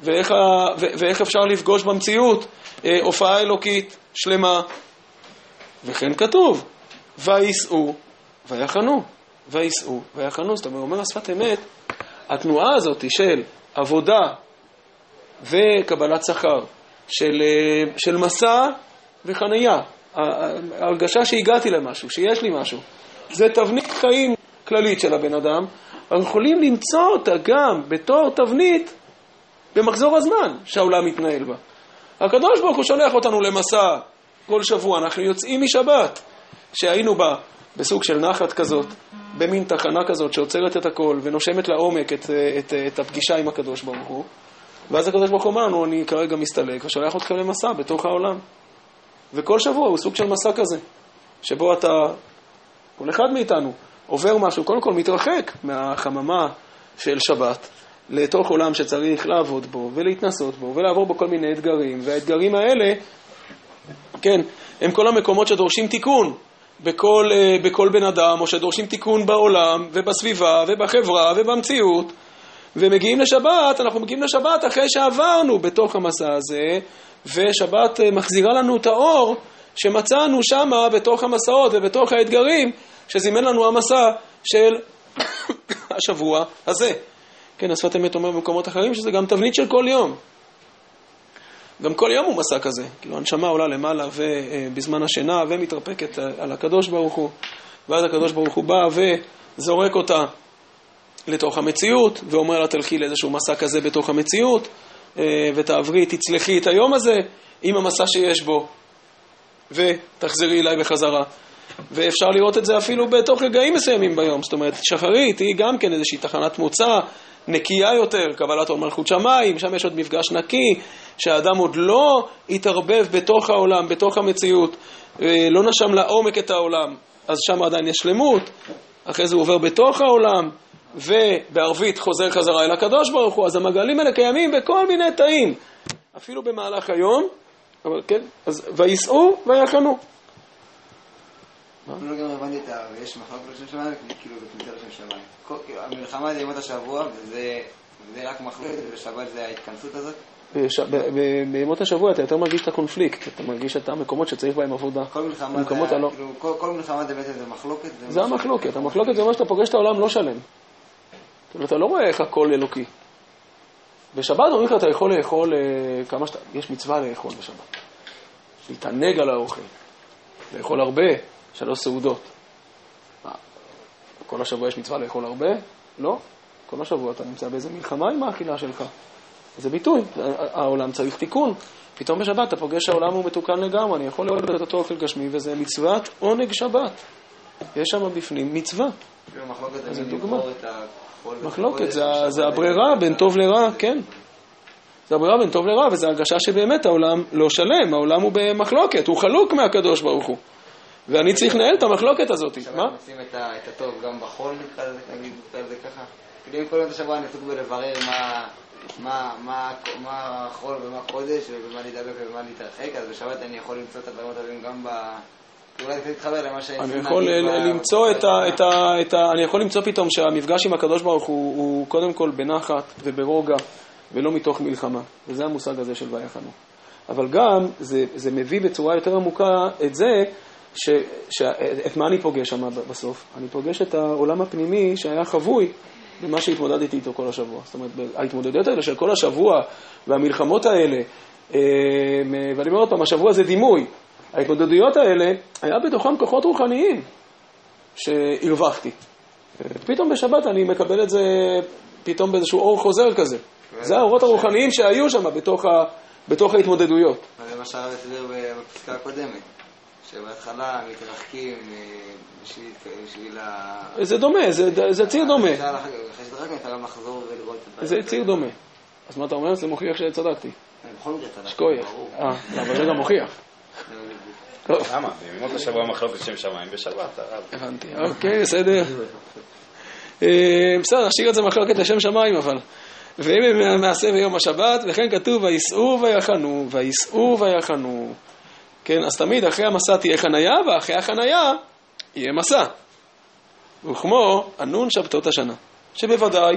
ואיך, ה... ואיך אפשר לפגוש במציאות אה, הופעה אלוקית שלמה. וכן כתוב, וייסעו ויחנו, וייסעו ויחנו. זאת אומרת, אומר השפת אמת, התנועה הזאת של עבודה וקבלת שכר, של, אה, של מסע וחנייה, ההרגשה שהגעתי למשהו, שיש לי משהו, זה תבנית חיים כללית של הבן אדם, אנחנו יכולים למצוא אותה גם בתור תבנית במחזור הזמן שהעולם מתנהל בה. הקדוש ברוך הוא שולח אותנו למסע כל שבוע, אנחנו יוצאים משבת, שהיינו בה בסוג של נחת כזאת, במין תחנה כזאת שעוצרת את הכל ונושמת לעומק את, את, את הפגישה עם הקדוש ברוך הוא, ואז הקדוש ברוך הוא אמר לנו, אני כרגע מסתלק ושולח אתכם למסע בתוך העולם. וכל שבוע הוא סוג של מסע כזה, שבו אתה, כל אחד מאיתנו, עובר משהו, קודם כל מתרחק מהחממה של שבת לתוך עולם שצריך לעבוד בו ולהתנסות בו ולעבור בו כל מיני אתגרים, והאתגרים האלה, כן, הם כל המקומות שדורשים תיקון בכל, אה, בכל בן אדם, או שדורשים תיקון בעולם ובסביבה ובחברה ובמציאות. ומגיעים לשבת, אנחנו מגיעים לשבת אחרי שעברנו בתוך המסע הזה, ושבת אה, מחזירה לנו את האור שמצאנו שמה בתוך המסעות ובתוך האתגרים שזימן לנו המסע של <coughs> השבוע הזה. כן, השפת אמת אומר במקומות אחרים שזה גם תבנית של כל יום. גם כל יום הוא מסע כזה. כאילו, הנשמה עולה למעלה ובזמן השינה ומתרפקת על הקדוש ברוך הוא, ואז הקדוש ברוך הוא בא וזורק אותה לתוך המציאות, ואומר לה תלכי לאיזשהו מסע כזה בתוך המציאות, אה, ותעברי, תצלחי את היום הזה עם המסע שיש בו, ותחזרי אליי בחזרה. ואפשר לראות את זה אפילו בתוך רגעים מסוימים ביום. זאת אומרת, שחרית היא גם כן איזושהי תחנת מוצא נקייה יותר, קבלת עול מלכות שמיים, שם יש עוד מפגש נקי, שהאדם עוד לא התערבב בתוך העולם, בתוך המציאות, אה, לא נשם לעומק את העולם, אז שם עדיין יש שלמות, אחרי זה הוא עובר בתוך העולם, ובערבית חוזר חזרה אל הקדוש ברוך הוא, אז המגלים האלה קיימים בכל מיני תאים, אפילו במהלך היום, אבל כן, אז וייסעו ויחנו. לא גם הבנתי את ה... יש מחלוקת לשם שמיים, כאילו בכניסה לשם שמיים. המלחמה זה ימות השבוע, וזה רק מחלוקת, ובשבת זה ההתכנסות הזאת? בימות השבוע אתה יותר מרגיש את הקונפליקט, אתה מרגיש את המקומות שצריך בהם עבודה. כל מלחמה זה, כאילו, כל מלחמה זה בעצם מחלוקת? זה המחלוקת, המחלוקת זה מה שאתה פוגש את העולם לא שלם. אתה לא רואה איך הכל אלוקי. בשבת אומרים לך, אתה יכול לאכול אה, כמה שאתה... יש מצווה לאכול בשבת. להתענג על האוכל, לאכול הרבה, שלוש סעודות. מה, כל השבוע יש מצווה לאכול הרבה? לא. כל השבוע אתה נמצא באיזה מלחמה עם האכילה שלך. זה ביטוי, העולם צריך תיקון. פתאום בשבת אתה פוגש שהעולם הוא מתוקן לגמרי, אני יכול לאכול את אותו אוכל גשמי, וזה מצוות עונג שבת. יש שם בפנים מצווה. זה דוגמה. מחלוקת, זה, זה זה- הברירה בין טוב לרע, כן. זה הברירה בין טוב לרע, וזו הרגשה שבאמת העולם לא שלם, העולם הוא במחלוקת, הוא חלוק מהקדוש ברוך הוא. ואני צריך לנהל את המחלוקת הזאת. עכשיו מה? אנחנו עושים את הטוב גם בחול, נגיד, לזה ככה. כאילו אם כל יום השבוע אני עסוק בלברר מה- החול ומה קודש ובמה להידבק ובמה להתרחק, אז בשבת אני יכול למצוא את הדברים הטובים גם ב... אולי להתחבר למה ש... אני יכול ל- למצוא את ה. אני יכול למצוא פתאום שהמפגש עם הקדוש ברוך הוא, הוא קודם כל בנחת וברוגע ולא מתוך מלחמה. וזה המושג הזה של ויחנו. אבל גם זה, זה מביא בצורה יותר עמוקה את זה, ש, ש, את מה אני פוגש שם בסוף? אני פוגש את העולם הפנימי שהיה חבוי במה שהתמודדתי איתו כל השבוע. זאת אומרת, ההתמודדויות האלה של כל השבוע והמלחמות האלה, אה, ואני אומר עוד פעם, השבוע זה דימוי. ההתמודדויות האלה, היה בתוכם כוחות רוחניים שהרווחתי. פתאום בשבת אני מקבל את זה פתאום באיזשהו אור חוזר כזה. זה האורות הרוחניים שהיו שם בתוך, ה, בתוך ההתמודדויות. זה מה שהרב הסביר בפסקה הקודמת, שבהתחלה מתרחקים אה, בשביל ה... זה דומה, זה, זה ציר דומה. אחרי שתרחקנו אפשר גם לחזור ולראות את זה ציר דומה. אז מה אתה אומר? זה מוכיח שצדקתי. אני בכל מקרה צדקתי. ברור. אה, לא, אבל זה גם מוכיח. למה? בימות השבוע מחלוקת שם שמיים בשבת, הרב. הבנתי. אוקיי, בסדר. אה, בסדר, נשאיר את זה מחלוקת לשם שמיים אבל. ואם מעשה ביום השבת, וכן כתוב וייסעו ויחנו, וייסעו ויחנו. כן, אז תמיד אחרי המסע תהיה חנייה, ואחרי החנייה יהיה מסע. וכמו הנון שבתות השנה, שבוודאי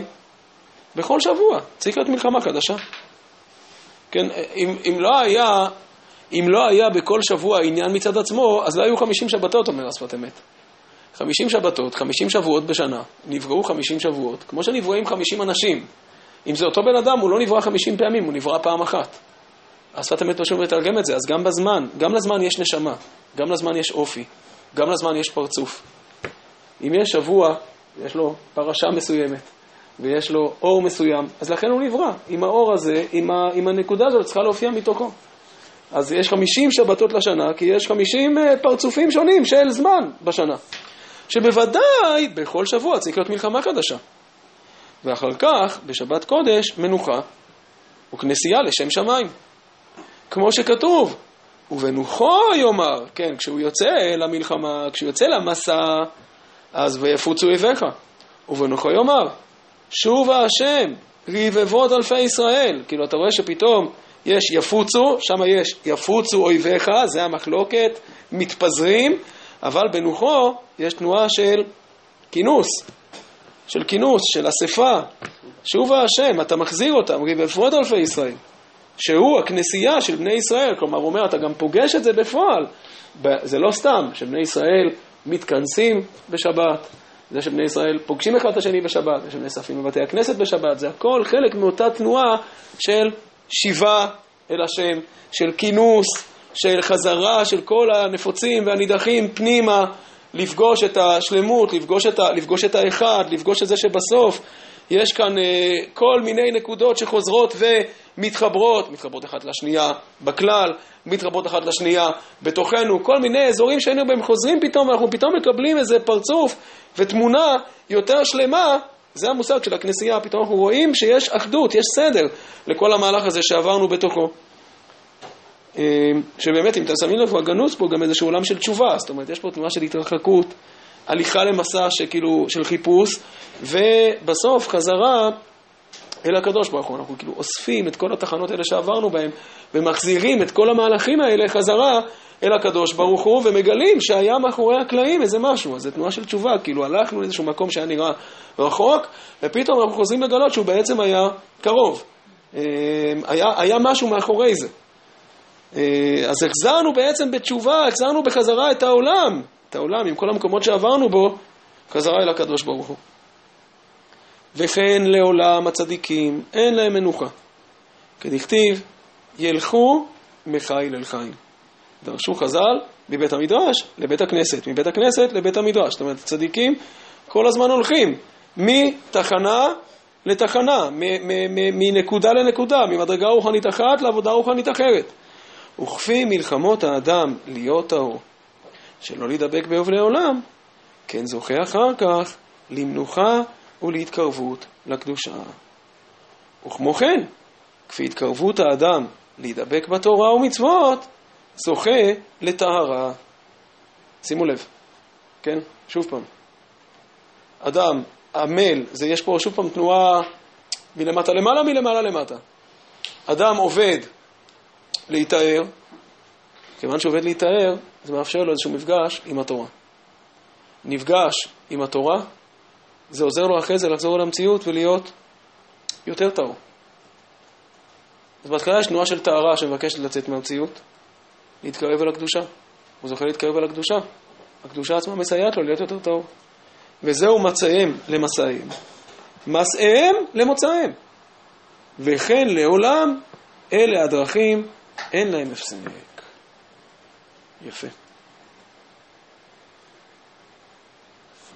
בכל שבוע צריך להיות מלחמה חדשה. כן, אם, אם לא היה, אם לא היה בכל שבוע עניין מצד עצמו, אז לא היו 50 שבתות, אומר השפת אמת. 50 שבתות, 50 שבועות בשנה, נבראו 50 שבועות, כמו שנבראים 50 אנשים. אם זה אותו בן אדם, הוא לא נברא 50 פעמים, הוא נברא פעם אחת. השפת אמת פשוט מתרגם את זה, אז גם בזמן, גם לזמן יש נשמה, גם לזמן יש אופי, גם לזמן יש פרצוף. אם יש שבוע, יש לו פרשה מסוימת, ויש לו אור מסוים, אז לכן הוא נברא. עם האור הזה, עם, ה, עם הנקודה הזאת, צריכה להופיע מתוכו. אז יש 50 שבתות לשנה, כי יש 50 אה, פרצופים שונים של זמן בשנה. שבוודאי בכל שבוע צריך להיות מלחמה חדשה. ואחר כך, בשבת קודש, מנוחה וכנסייה לשם שמיים. כמו שכתוב, ובנוחו יאמר, כן, כשהוא יוצא למלחמה, כשהוא יוצא למסע, אז ויפוצו אויביך. ובנוחו יאמר, שובה השם, רבבות אלפי ישראל. כאילו, אתה רואה שפתאום יש יפוצו, שם יש יפוצו אויביך, זה המחלוקת, מתפזרים, אבל בנוחו יש תנועה של כינוס, של כינוס, של אספה. שובה השם, אתה מחזיר אותם, רבבות אלפי ישראל. שהוא הכנסייה של בני ישראל, כלומר הוא אומר, אתה גם פוגש את זה בפועל. זה לא סתם שבני ישראל מתכנסים בשבת, זה שבני ישראל פוגשים אחד את השני בשבת, זה שנאספים בבתי הכנסת בשבת, זה הכל חלק מאותה תנועה של שיבה אל השם, של כינוס, של חזרה של כל הנפוצים והנידחים פנימה, לפגוש את השלמות, לפגוש את, ה, לפגוש את האחד, לפגוש את זה שבסוף יש כאן אה, כל מיני נקודות שחוזרות ומתחברות, מתחברות אחת לשנייה בכלל, מתחברות אחת לשנייה בתוכנו, כל מיני אזורים שהיינו בהם חוזרים פתאום, ואנחנו פתאום מקבלים איזה פרצוף ותמונה יותר שלמה, זה המושג של הכנסייה, פתאום אנחנו רואים שיש אחדות, יש סדר לכל המהלך הזה שעברנו בתוכו. אה, שבאמת, אם אתם שמים לב, הגנוז פה גם איזשהו עולם של תשובה, זאת אומרת, יש פה תנועה של התרחקות, הליכה למסע שכאילו, של חיפוש, ובסוף חזרה אל הקדוש ברוך הוא. אנחנו כאילו אוספים את כל התחנות האלה שעברנו בהן, ומחזירים את כל המהלכים האלה חזרה אל הקדוש ברוך הוא, ומגלים שהיה מאחורי הקלעים איזה משהו. אז זו תנועה של תשובה, כאילו הלכנו לאיזשהו מקום שהיה נראה רחוק, ופתאום אנחנו חוזרים לגלות שהוא בעצם היה קרוב. אה, היה, היה משהו מאחורי זה. אה, אז החזרנו בעצם בתשובה, החזרנו בחזרה את העולם, את העולם עם כל המקומות שעברנו בו, חזרה אל הקדוש ברוך הוא. וכן לעולם הצדיקים אין להם מנוחה. כדכתיב, ילכו מחיל אל חיל. דרשו חז"ל מבית המדרש לבית הכנסת, מבית הכנסת לבית המדרש. זאת אומרת, צדיקים כל הזמן הולכים מתחנה לתחנה, מנקודה לנקודה, ממדרגה רוחנית אחת לעבודה רוחנית אחרת. וכפי מלחמות האדם להיות טהור, שלא להידבק באבלי עולם, כן זוכה אחר כך למנוחה ולהתקרבות לקדושה. וכמו כן, כפי התקרבות האדם להידבק בתורה ומצוות, זוכה לטהרה. שימו לב, כן? שוב פעם. אדם עמל, זה יש פה שוב פעם תנועה מלמטה למעלה, מלמעלה למטה. אדם עובד להיטהר, כיוון שעובד להיטהר, זה מאפשר לו איזשהו מפגש עם התורה. נפגש עם התורה, זה עוזר לו אחרי זה לחזור למציאות ולהיות יותר טהור. אז בהתחלה יש תנועה של טהרה שמבקשת לצאת מהמציאות, להתקרב אל הקדושה. הוא זוכה להתקרב אל הקדושה. הקדושה עצמה מסייעת לו להיות יותר טהור. וזהו מצאיהם למסעיהם, מסעיהם למוצאיהם. וכן לעולם אלה הדרכים, אין להם הפסק. יפה.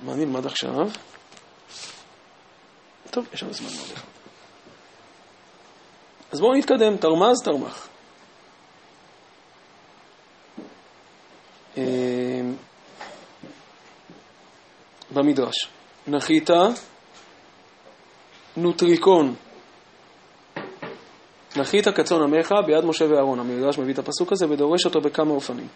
מה נלמד עכשיו? טוב, יש לנו זמן מאוד אחד. אז בואו נתקדם, תרמז, תרמח. אמ, במדרש, נחית נוטריקון, נחית כצאן עמך ביד משה ואהרון. המדרש מביא את הפסוק הזה ודורש אותו בכמה אופנים.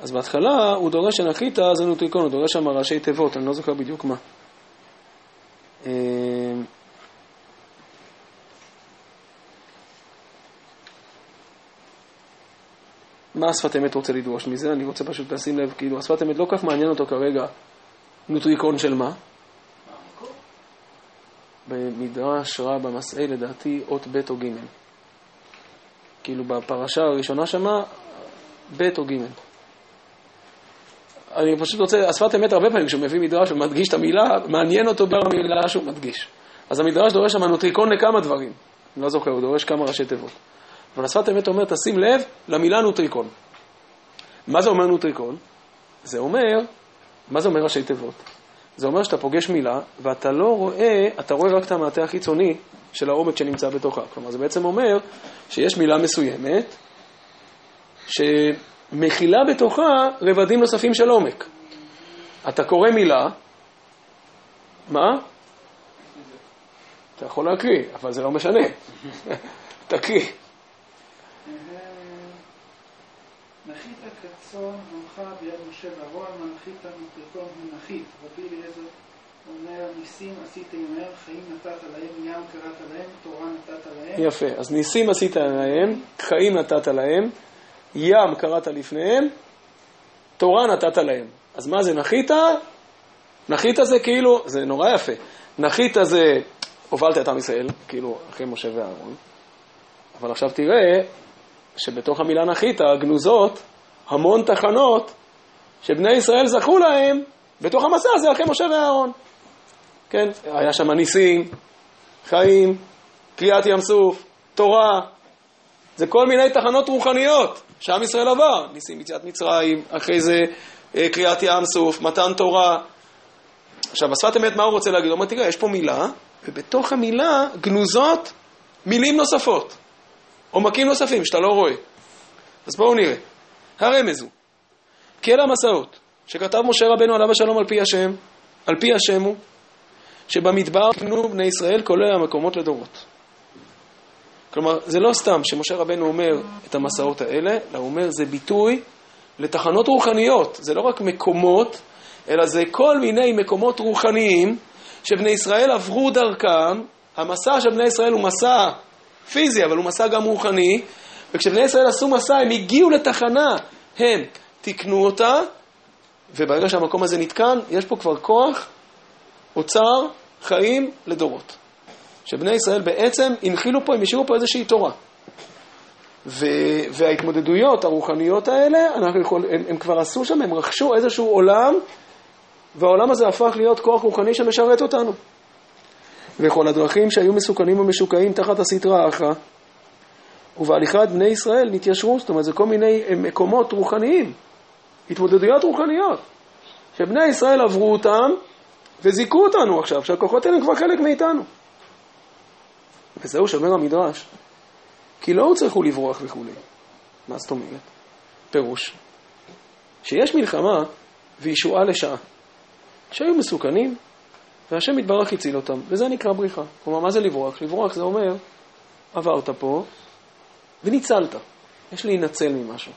אז בהתחלה הוא דורש שנחית זה נוטריקון, הוא דורש שם ראשי תיבות, אני לא זוכר בדיוק מה. אמ, מה השפת אמת רוצה לדרוש מזה? אני רוצה פשוט לשים לב, כאילו השפת אמת לא כך מעניין אותו כרגע נוטריקון של מה? במדרש רע במסעי לדעתי אות ב' או ג'. כאילו בפרשה הראשונה שמה, ב' או ג'. אני פשוט רוצה, השפת אמת הרבה פעמים כשהוא מביא מדרש ומדגיש את המילה, מעניין אותו במילה שהוא מדגיש. אז המדרש דורש שם נוטריקון לכמה דברים. אני לא זוכר, הוא דורש כמה ראשי תיבות. אבל השפת אמת אומר, תשים לב למילה נוטריקון. מה זה אומר נוטריקון? זה אומר, מה זה אומר ראשי תיבות? זה אומר שאתה פוגש מילה, ואתה לא רואה, אתה רואה רק את המעטה החיצוני של העומק שנמצא בתוכה. כלומר, זה בעצם אומר שיש מילה מסוימת, שמכילה בתוכה רבדים נוספים של עומק. אתה קורא מילה, מה? אתה יכול להקריא, אבל זה לא משנה. <laughs> תקריא. נחית כצאן עמך ביד משה ואהרון, מנחית מפרקון הוא נחית. רבי אליעזר אומר, ניסים עשית עמהם, חיים נתת להם, ים קראת להם, תורה נתת להם. יפה, אז ניסים עשית להם, חיים נתת להם, ים קראת לפניהם, תורה נתת להם. אז מה זה נחית? נחית זה כאילו, זה נורא יפה. נחית זה, הובלת את עם ישראל, כאילו, אחרי משה ואהרון. אבל עכשיו תראה שבתוך המילה נחית גנוזות המון תחנות שבני ישראל זכו להם בתוך המסע הזה אחרי משה ואהרון. כן, היה שם ניסים, חיים, קריעת ים סוף, תורה, זה כל מיני תחנות רוחניות שעם ישראל עבר, ניסים יציאת מצרים, אחרי זה אה, קריעת ים סוף, מתן תורה. עכשיו, בשפת אמת מה הוא רוצה להגיד? הוא אומר, תראה, יש פה מילה, ובתוך המילה גנוזות מילים נוספות. עומקים נוספים שאתה לא רואה. אז בואו נראה. הרמז הוא, כי המסעות שכתב משה רבנו עליו השלום על פי השם, על פי השם הוא, שבמדבר קנו בני ישראל כולל המקומות לדורות. כלומר, זה לא סתם שמשה רבנו אומר את המסעות האלה, אלא הוא אומר זה ביטוי לתחנות רוחניות. זה לא רק מקומות, אלא זה כל מיני מקומות רוחניים שבני ישראל עברו דרכם. המסע של בני ישראל הוא מסע פיזי, אבל הוא מסע גם רוחני, וכשבני ישראל עשו מסע, הם הגיעו לתחנה, הם תיקנו אותה, וברגע שהמקום הזה נתקן, יש פה כבר כוח, אוצר, חיים לדורות. שבני ישראל בעצם הנחילו פה, הם השאירו פה איזושהי תורה. ו- וההתמודדויות הרוחניות האלה, יכול, הם, הם כבר עשו שם, הם רכשו איזשהו עולם, והעולם הזה הפך להיות כוח רוחני שמשרת אותנו. וכל הדרכים שהיו מסוכנים ומשוקעים תחת הסטרה האחרא, ובהליכת בני ישראל נתיישרו, זאת אומרת, זה כל מיני אה, מקומות רוחניים, התמודדויות רוחניות, שבני ישראל עברו אותם וזיכו אותנו עכשיו, שהכוחות האלה הם כבר חלק מאיתנו. וזהו שאומר המדרש, כי לא הוצרכו לברוח וכולי. מה זאת אומרת? פירוש, שיש מלחמה וישועה לשעה, שהיו מסוכנים, והשם יתברך הציל אותם, וזה נקרא בריחה. כלומר, מה זה לברוח? לברוח זה אומר, עברת פה וניצלת. יש להינצל ממשהו.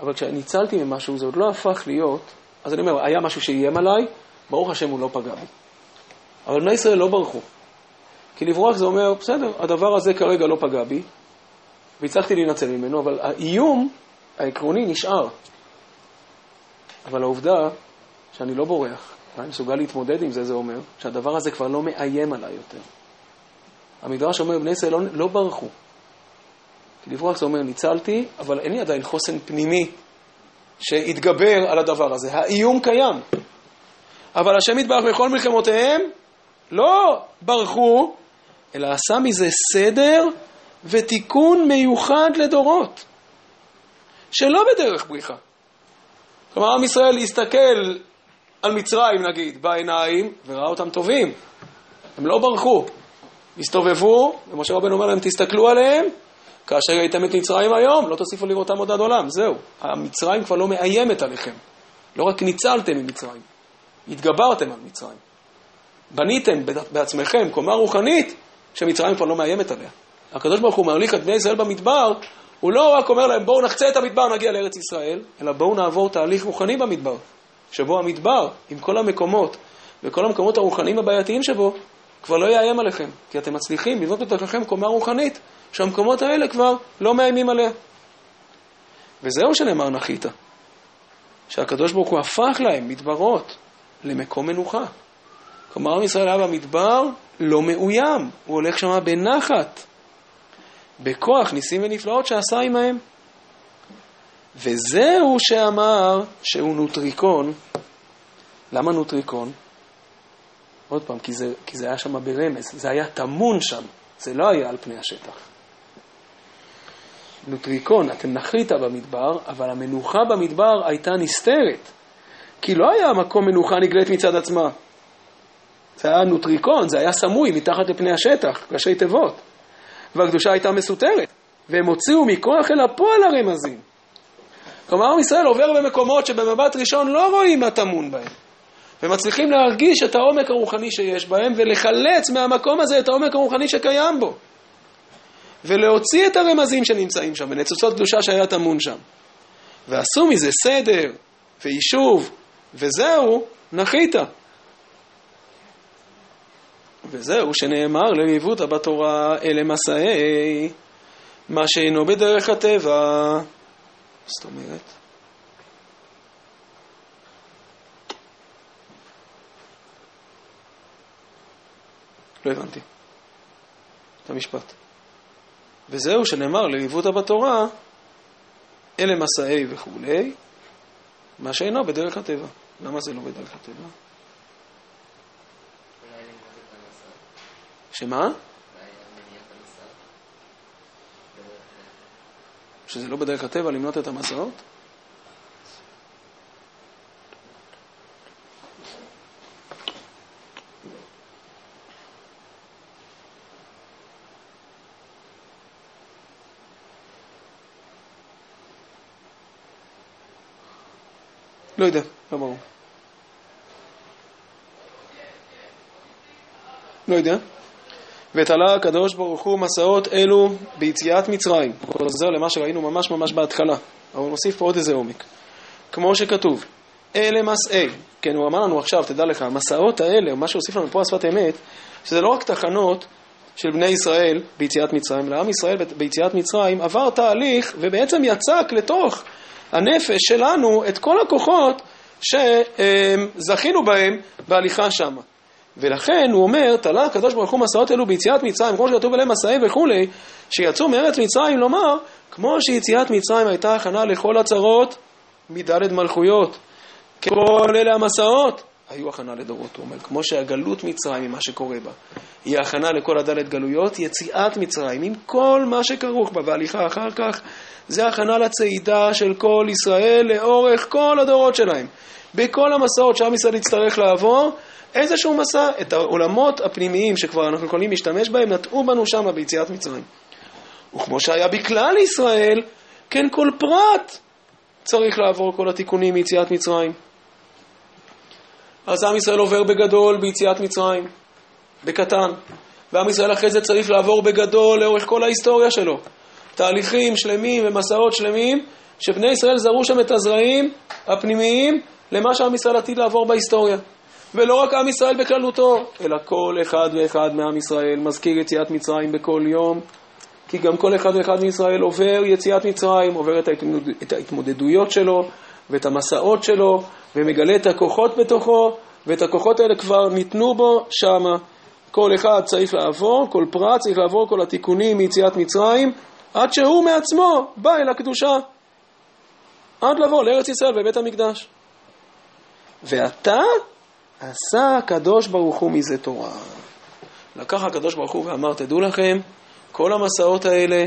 אבל כשניצלתי ממשהו, זה עוד לא הפך להיות, אז אני אומר, היה משהו שאיים עליי, ברוך השם הוא לא פגע בי. אבל בני ישראל לא ברחו. כי לברוח זה אומר, בסדר, הדבר הזה כרגע לא פגע בי, והצלחתי להינצל ממנו, אבל האיום העקרוני נשאר. אבל העובדה שאני לא בורח, ואני מסוגל להתמודד עם זה, זה אומר שהדבר הזה כבר לא מאיים עליי יותר. המדרש אומר, בני ישראל לא, לא ברחו. כי לברוח זה אומר, ניצלתי, אבל אין לי עדיין חוסן פנימי שהתגבר על הדבר הזה. האיום קיים. אבל השם יתברך בכל מלחמותיהם לא ברחו, אלא עשה מזה סדר ותיקון מיוחד לדורות, שלא בדרך בריחה. כלומר, עם ישראל הסתכל על מצרים, נגיד, בעיניים, וראה אותם טובים. הם לא ברחו. הסתובבו, ומשה רבנו אומר להם, תסתכלו עליהם, כאשר ראיתם את מצרים היום, לא תוסיפו לראותם עוד עד עולם. זהו. המצרים כבר לא מאיימת עליכם. לא רק ניצלתם ממצרים, התגברתם על מצרים. בניתם בעצמכם קומה רוחנית שמצרים כבר לא מאיימת עליה. הקדוש ברוך הוא מהליך את בני ישראל במדבר, הוא לא רק אומר להם בואו נחצה את המדבר, נגיע לארץ ישראל, אלא בואו נעבור תהליך רוחני במדבר, שבו המדבר, עם כל המקומות וכל המקומות הרוחניים הבעייתיים שבו, כבר לא יאיים עליכם, כי אתם מצליחים לבנות בתוככם קומה רוחנית, שהמקומות האלה כבר לא מאיימים עליה. וזהו שנאמר נחית, שהקדוש ברוך הוא הפך להם מדברות למקום מנוחה. כלומר, עם ישראל היה במדבר לא מאוים, הוא הולך שם בנחת, בכוח ניסים ונפלאות שעשה עמהם. וזהו שאמר שהוא נוטריקון. למה נוטריקון? עוד פעם, כי זה, כי זה היה שם ברמז, זה היה טמון שם, זה לא היה על פני השטח. נוטריקון, אתם נחית במדבר, אבל המנוחה במדבר הייתה נסתרת, כי לא היה מקום מנוחה נגלית מצד עצמה. זה היה נוטריקון, זה היה סמוי מתחת לפני השטח, ראשי תיבות. והקדושה הייתה מסותרת, והם הוציאו מכוח אל הפועל הרמזים. כלומר, עם ישראל עובר במקומות שבמבט ראשון לא רואים מה טמון בהם, ומצליחים להרגיש את העומק הרוחני שיש בהם, ולחלץ מהמקום הזה את העומק הרוחני שקיים בו. ולהוציא את הרמזים שנמצאים שם, ונצוצות קדושה שהיה טמון שם. ועשו מזה סדר, ויישוב, וזהו, נחית. וזהו שנאמר לריבותא בתורה אלה מסעי, מה שאינו בדרך הטבע. זאת אומרת? לא הבנתי את המשפט. וזהו שנאמר לריבותא בתורה, אלה מסעי וכולי, מה שאינו בדרך הטבע. למה זה לא בדרך הטבע? שמה? שזה לא בדרך הטבע למנות את המסעות? לא יודע, לא ברור. לא יודע. ותלה הקדוש ברוך הוא מסעות אלו ביציאת מצרים. הוא חוזר למה שראינו ממש ממש בהתחלה, אבל הוא מוסיף פה עוד איזה עומק. כמו שכתוב, אלה מסעי. כן, הוא אמר לנו עכשיו, תדע לך, המסעות האלה, מה שהוסיף לנו פה השפת אמת, שזה לא רק תחנות של בני ישראל ביציאת מצרים, אלא עם ישראל ביציאת מצרים עבר תהליך ובעצם יצק לתוך הנפש שלנו את כל הכוחות שזכינו בהם בהליכה שמה. ולכן הוא אומר, תלה הקדוש ברוך הוא מסעות אלו ביציאת מצרים, כמו שכתוב עליהם מסעי וכולי, שיצאו מארץ מצרים, לומר, כמו שיציאת מצרים הייתה הכנה לכל הצרות מדלת מלכויות. כל אלה המסעות היו הכנה לדורות. הוא אומר, כמו שהגלות מצרים, עם מה שקורה בה, היא הכנה לכל הדלת גלויות, יציאת מצרים, עם כל מה שכרוך בה, והליכה אחר כך, זה הכנה לצעידה של כל ישראל לאורך כל הדורות שלהם. בכל המסעות שעם ישראל יצטרך לעבור, איזשהו מסע, את העולמות הפנימיים שכבר אנחנו יכולים להשתמש בהם, נטעו בנו שם ביציאת מצרים. וכמו שהיה בכלל ישראל, כן כל פרט צריך לעבור כל התיקונים מיציאת מצרים. אז עם ישראל עובר בגדול ביציאת מצרים, בקטן, ועם ישראל אחרי זה צריך לעבור בגדול לאורך כל ההיסטוריה שלו. תהליכים שלמים ומסעות שלמים, שבני ישראל זרו שם את הזרעים הפנימיים למה שעם ישראל עתיד לעבור בהיסטוריה. ולא רק עם ישראל בכללותו, אלא כל אחד ואחד מעם ישראל מזכיר יציאת מצרים בכל יום, כי גם כל אחד ואחד מישראל עובר יציאת מצרים, עובר את, ההתמודד, את ההתמודדויות שלו ואת המסעות שלו, ומגלה את הכוחות בתוכו, ואת הכוחות האלה כבר ניתנו בו שמה. כל אחד צריך לעבור, כל פרט צריך לעבור כל התיקונים מיציאת מצרים, עד שהוא מעצמו בא אל הקדושה. עד לבוא לארץ ישראל בבית המקדש. ועתה עשה הקדוש ברוך הוא מזה תורה. לקח הקדוש ברוך הוא ואמר, תדעו לכם, כל המסעות האלה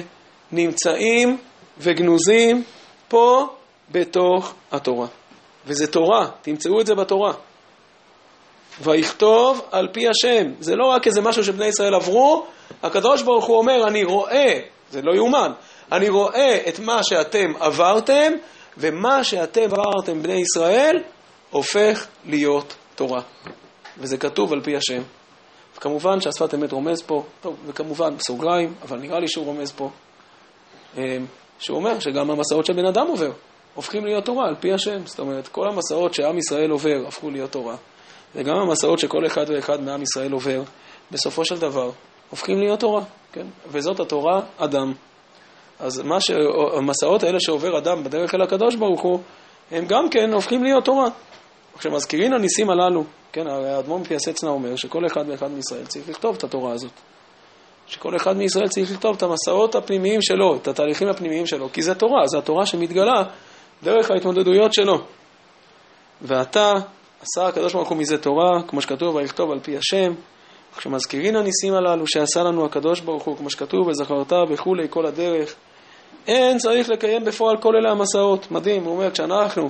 נמצאים וגנוזים פה בתוך התורה. וזה תורה, תמצאו את זה בתורה. ויכתוב על פי השם. זה לא רק איזה משהו שבני ישראל עברו, הקדוש ברוך הוא אומר, אני רואה, זה לא יאומן, אני רואה את מה שאתם עברתם, ומה שאתם עברתם, בני ישראל, הופך להיות תורה. וזה כתוב על פי השם. וכמובן שהשפת אמת רומז פה, טוב, וכמובן בסוגריים, אבל נראה לי שהוא רומז פה, אמ, שהוא אומר שגם המסעות שבן אדם עובר הופכים להיות תורה על פי השם. זאת אומרת, כל המסעות שעם ישראל עובר הפכו להיות תורה, וגם המסעות שכל אחד ואחד מעם ישראל עובר, בסופו של דבר, הופכים להיות תורה, כן? וזאת התורה אדם. אז מה ש... המסעות האלה שעובר אדם בדרך אל הקדוש ברוך הוא, הם גם כן הופכים להיות תורה. כשמזכירים הניסים הללו, כן, האדמו"ר מפייסצנה אומר שכל אחד ואחד מישראל צריך לכתוב את התורה הזאת. שכל אחד מישראל צריך לכתוב את המסעות הפנימיים שלו, את התהליכים הפנימיים שלו, כי זה תורה, זה התורה שמתגלה דרך ההתמודדויות שלו. ועתה עשה הקדוש ברוך הוא מזה תורה, כמו שכתוב, ויכתוב על פי השם. כשמזכירים הניסים הללו שעשה לנו הקדוש ברוך הוא, כמו שכתוב, וזכרת וכולי כל הדרך, אין צריך לקיים בפועל כל אלה המסעות. מדהים, הוא אומר, כשאנחנו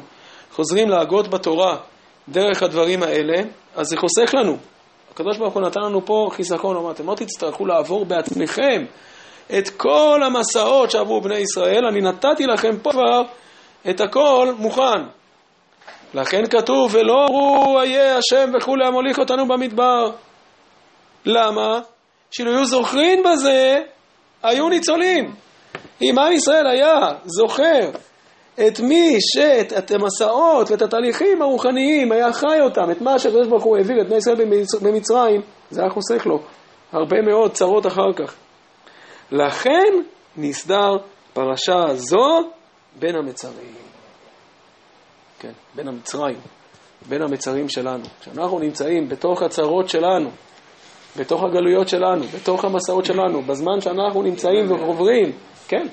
חוזרים להגות בתורה דרך הדברים האלה, אז זה חוסך לנו. הקדוש ברוך הוא נתן לנו פה חיסכון, אמר, אתם לא תצטרכו לעבור בעצמכם את כל המסעות שעברו בני ישראל, אני נתתי לכם פה כבר את הכל מוכן. לכן כתוב, ולא אמרו איה השם וכולי המוליך אותנו במדבר. למה? שאילו היו זוכרים בזה, היו ניצולים. אם עם ישראל היה זוכר את מי שאת המסעות ואת התהליכים הרוחניים היה חי אותם, את מה שהקדוש ברוך הוא העביר את בני ישראל במצרים, זה היה חוסך לו הרבה מאוד צרות אחר כך. לכן נסדר פרשה זו בין המצרים. כן, בין המצרים, בין המצרים שלנו. כשאנחנו נמצאים בתוך הצרות שלנו, בתוך הגלויות שלנו, בתוך המסעות שלנו, בזמן שאנחנו נמצאים ועוברים, כן,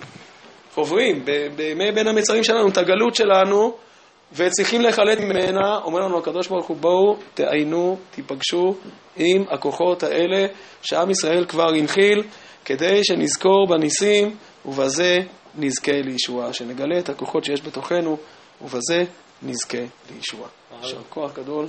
עוברים בימי בין המצרים שלנו, את הגלות שלנו, וצריכים לחלט ממנה, אומר לנו הקדוש ברוך הוא, בואו תעיינו, תיפגשו עם הכוחות האלה שעם ישראל כבר הנחיל, כדי שנזכור בניסים, ובזה נזכה לישועה, שנגלה את הכוחות שיש בתוכנו, ובזה נזכה לישועה. יישר כוח גדול.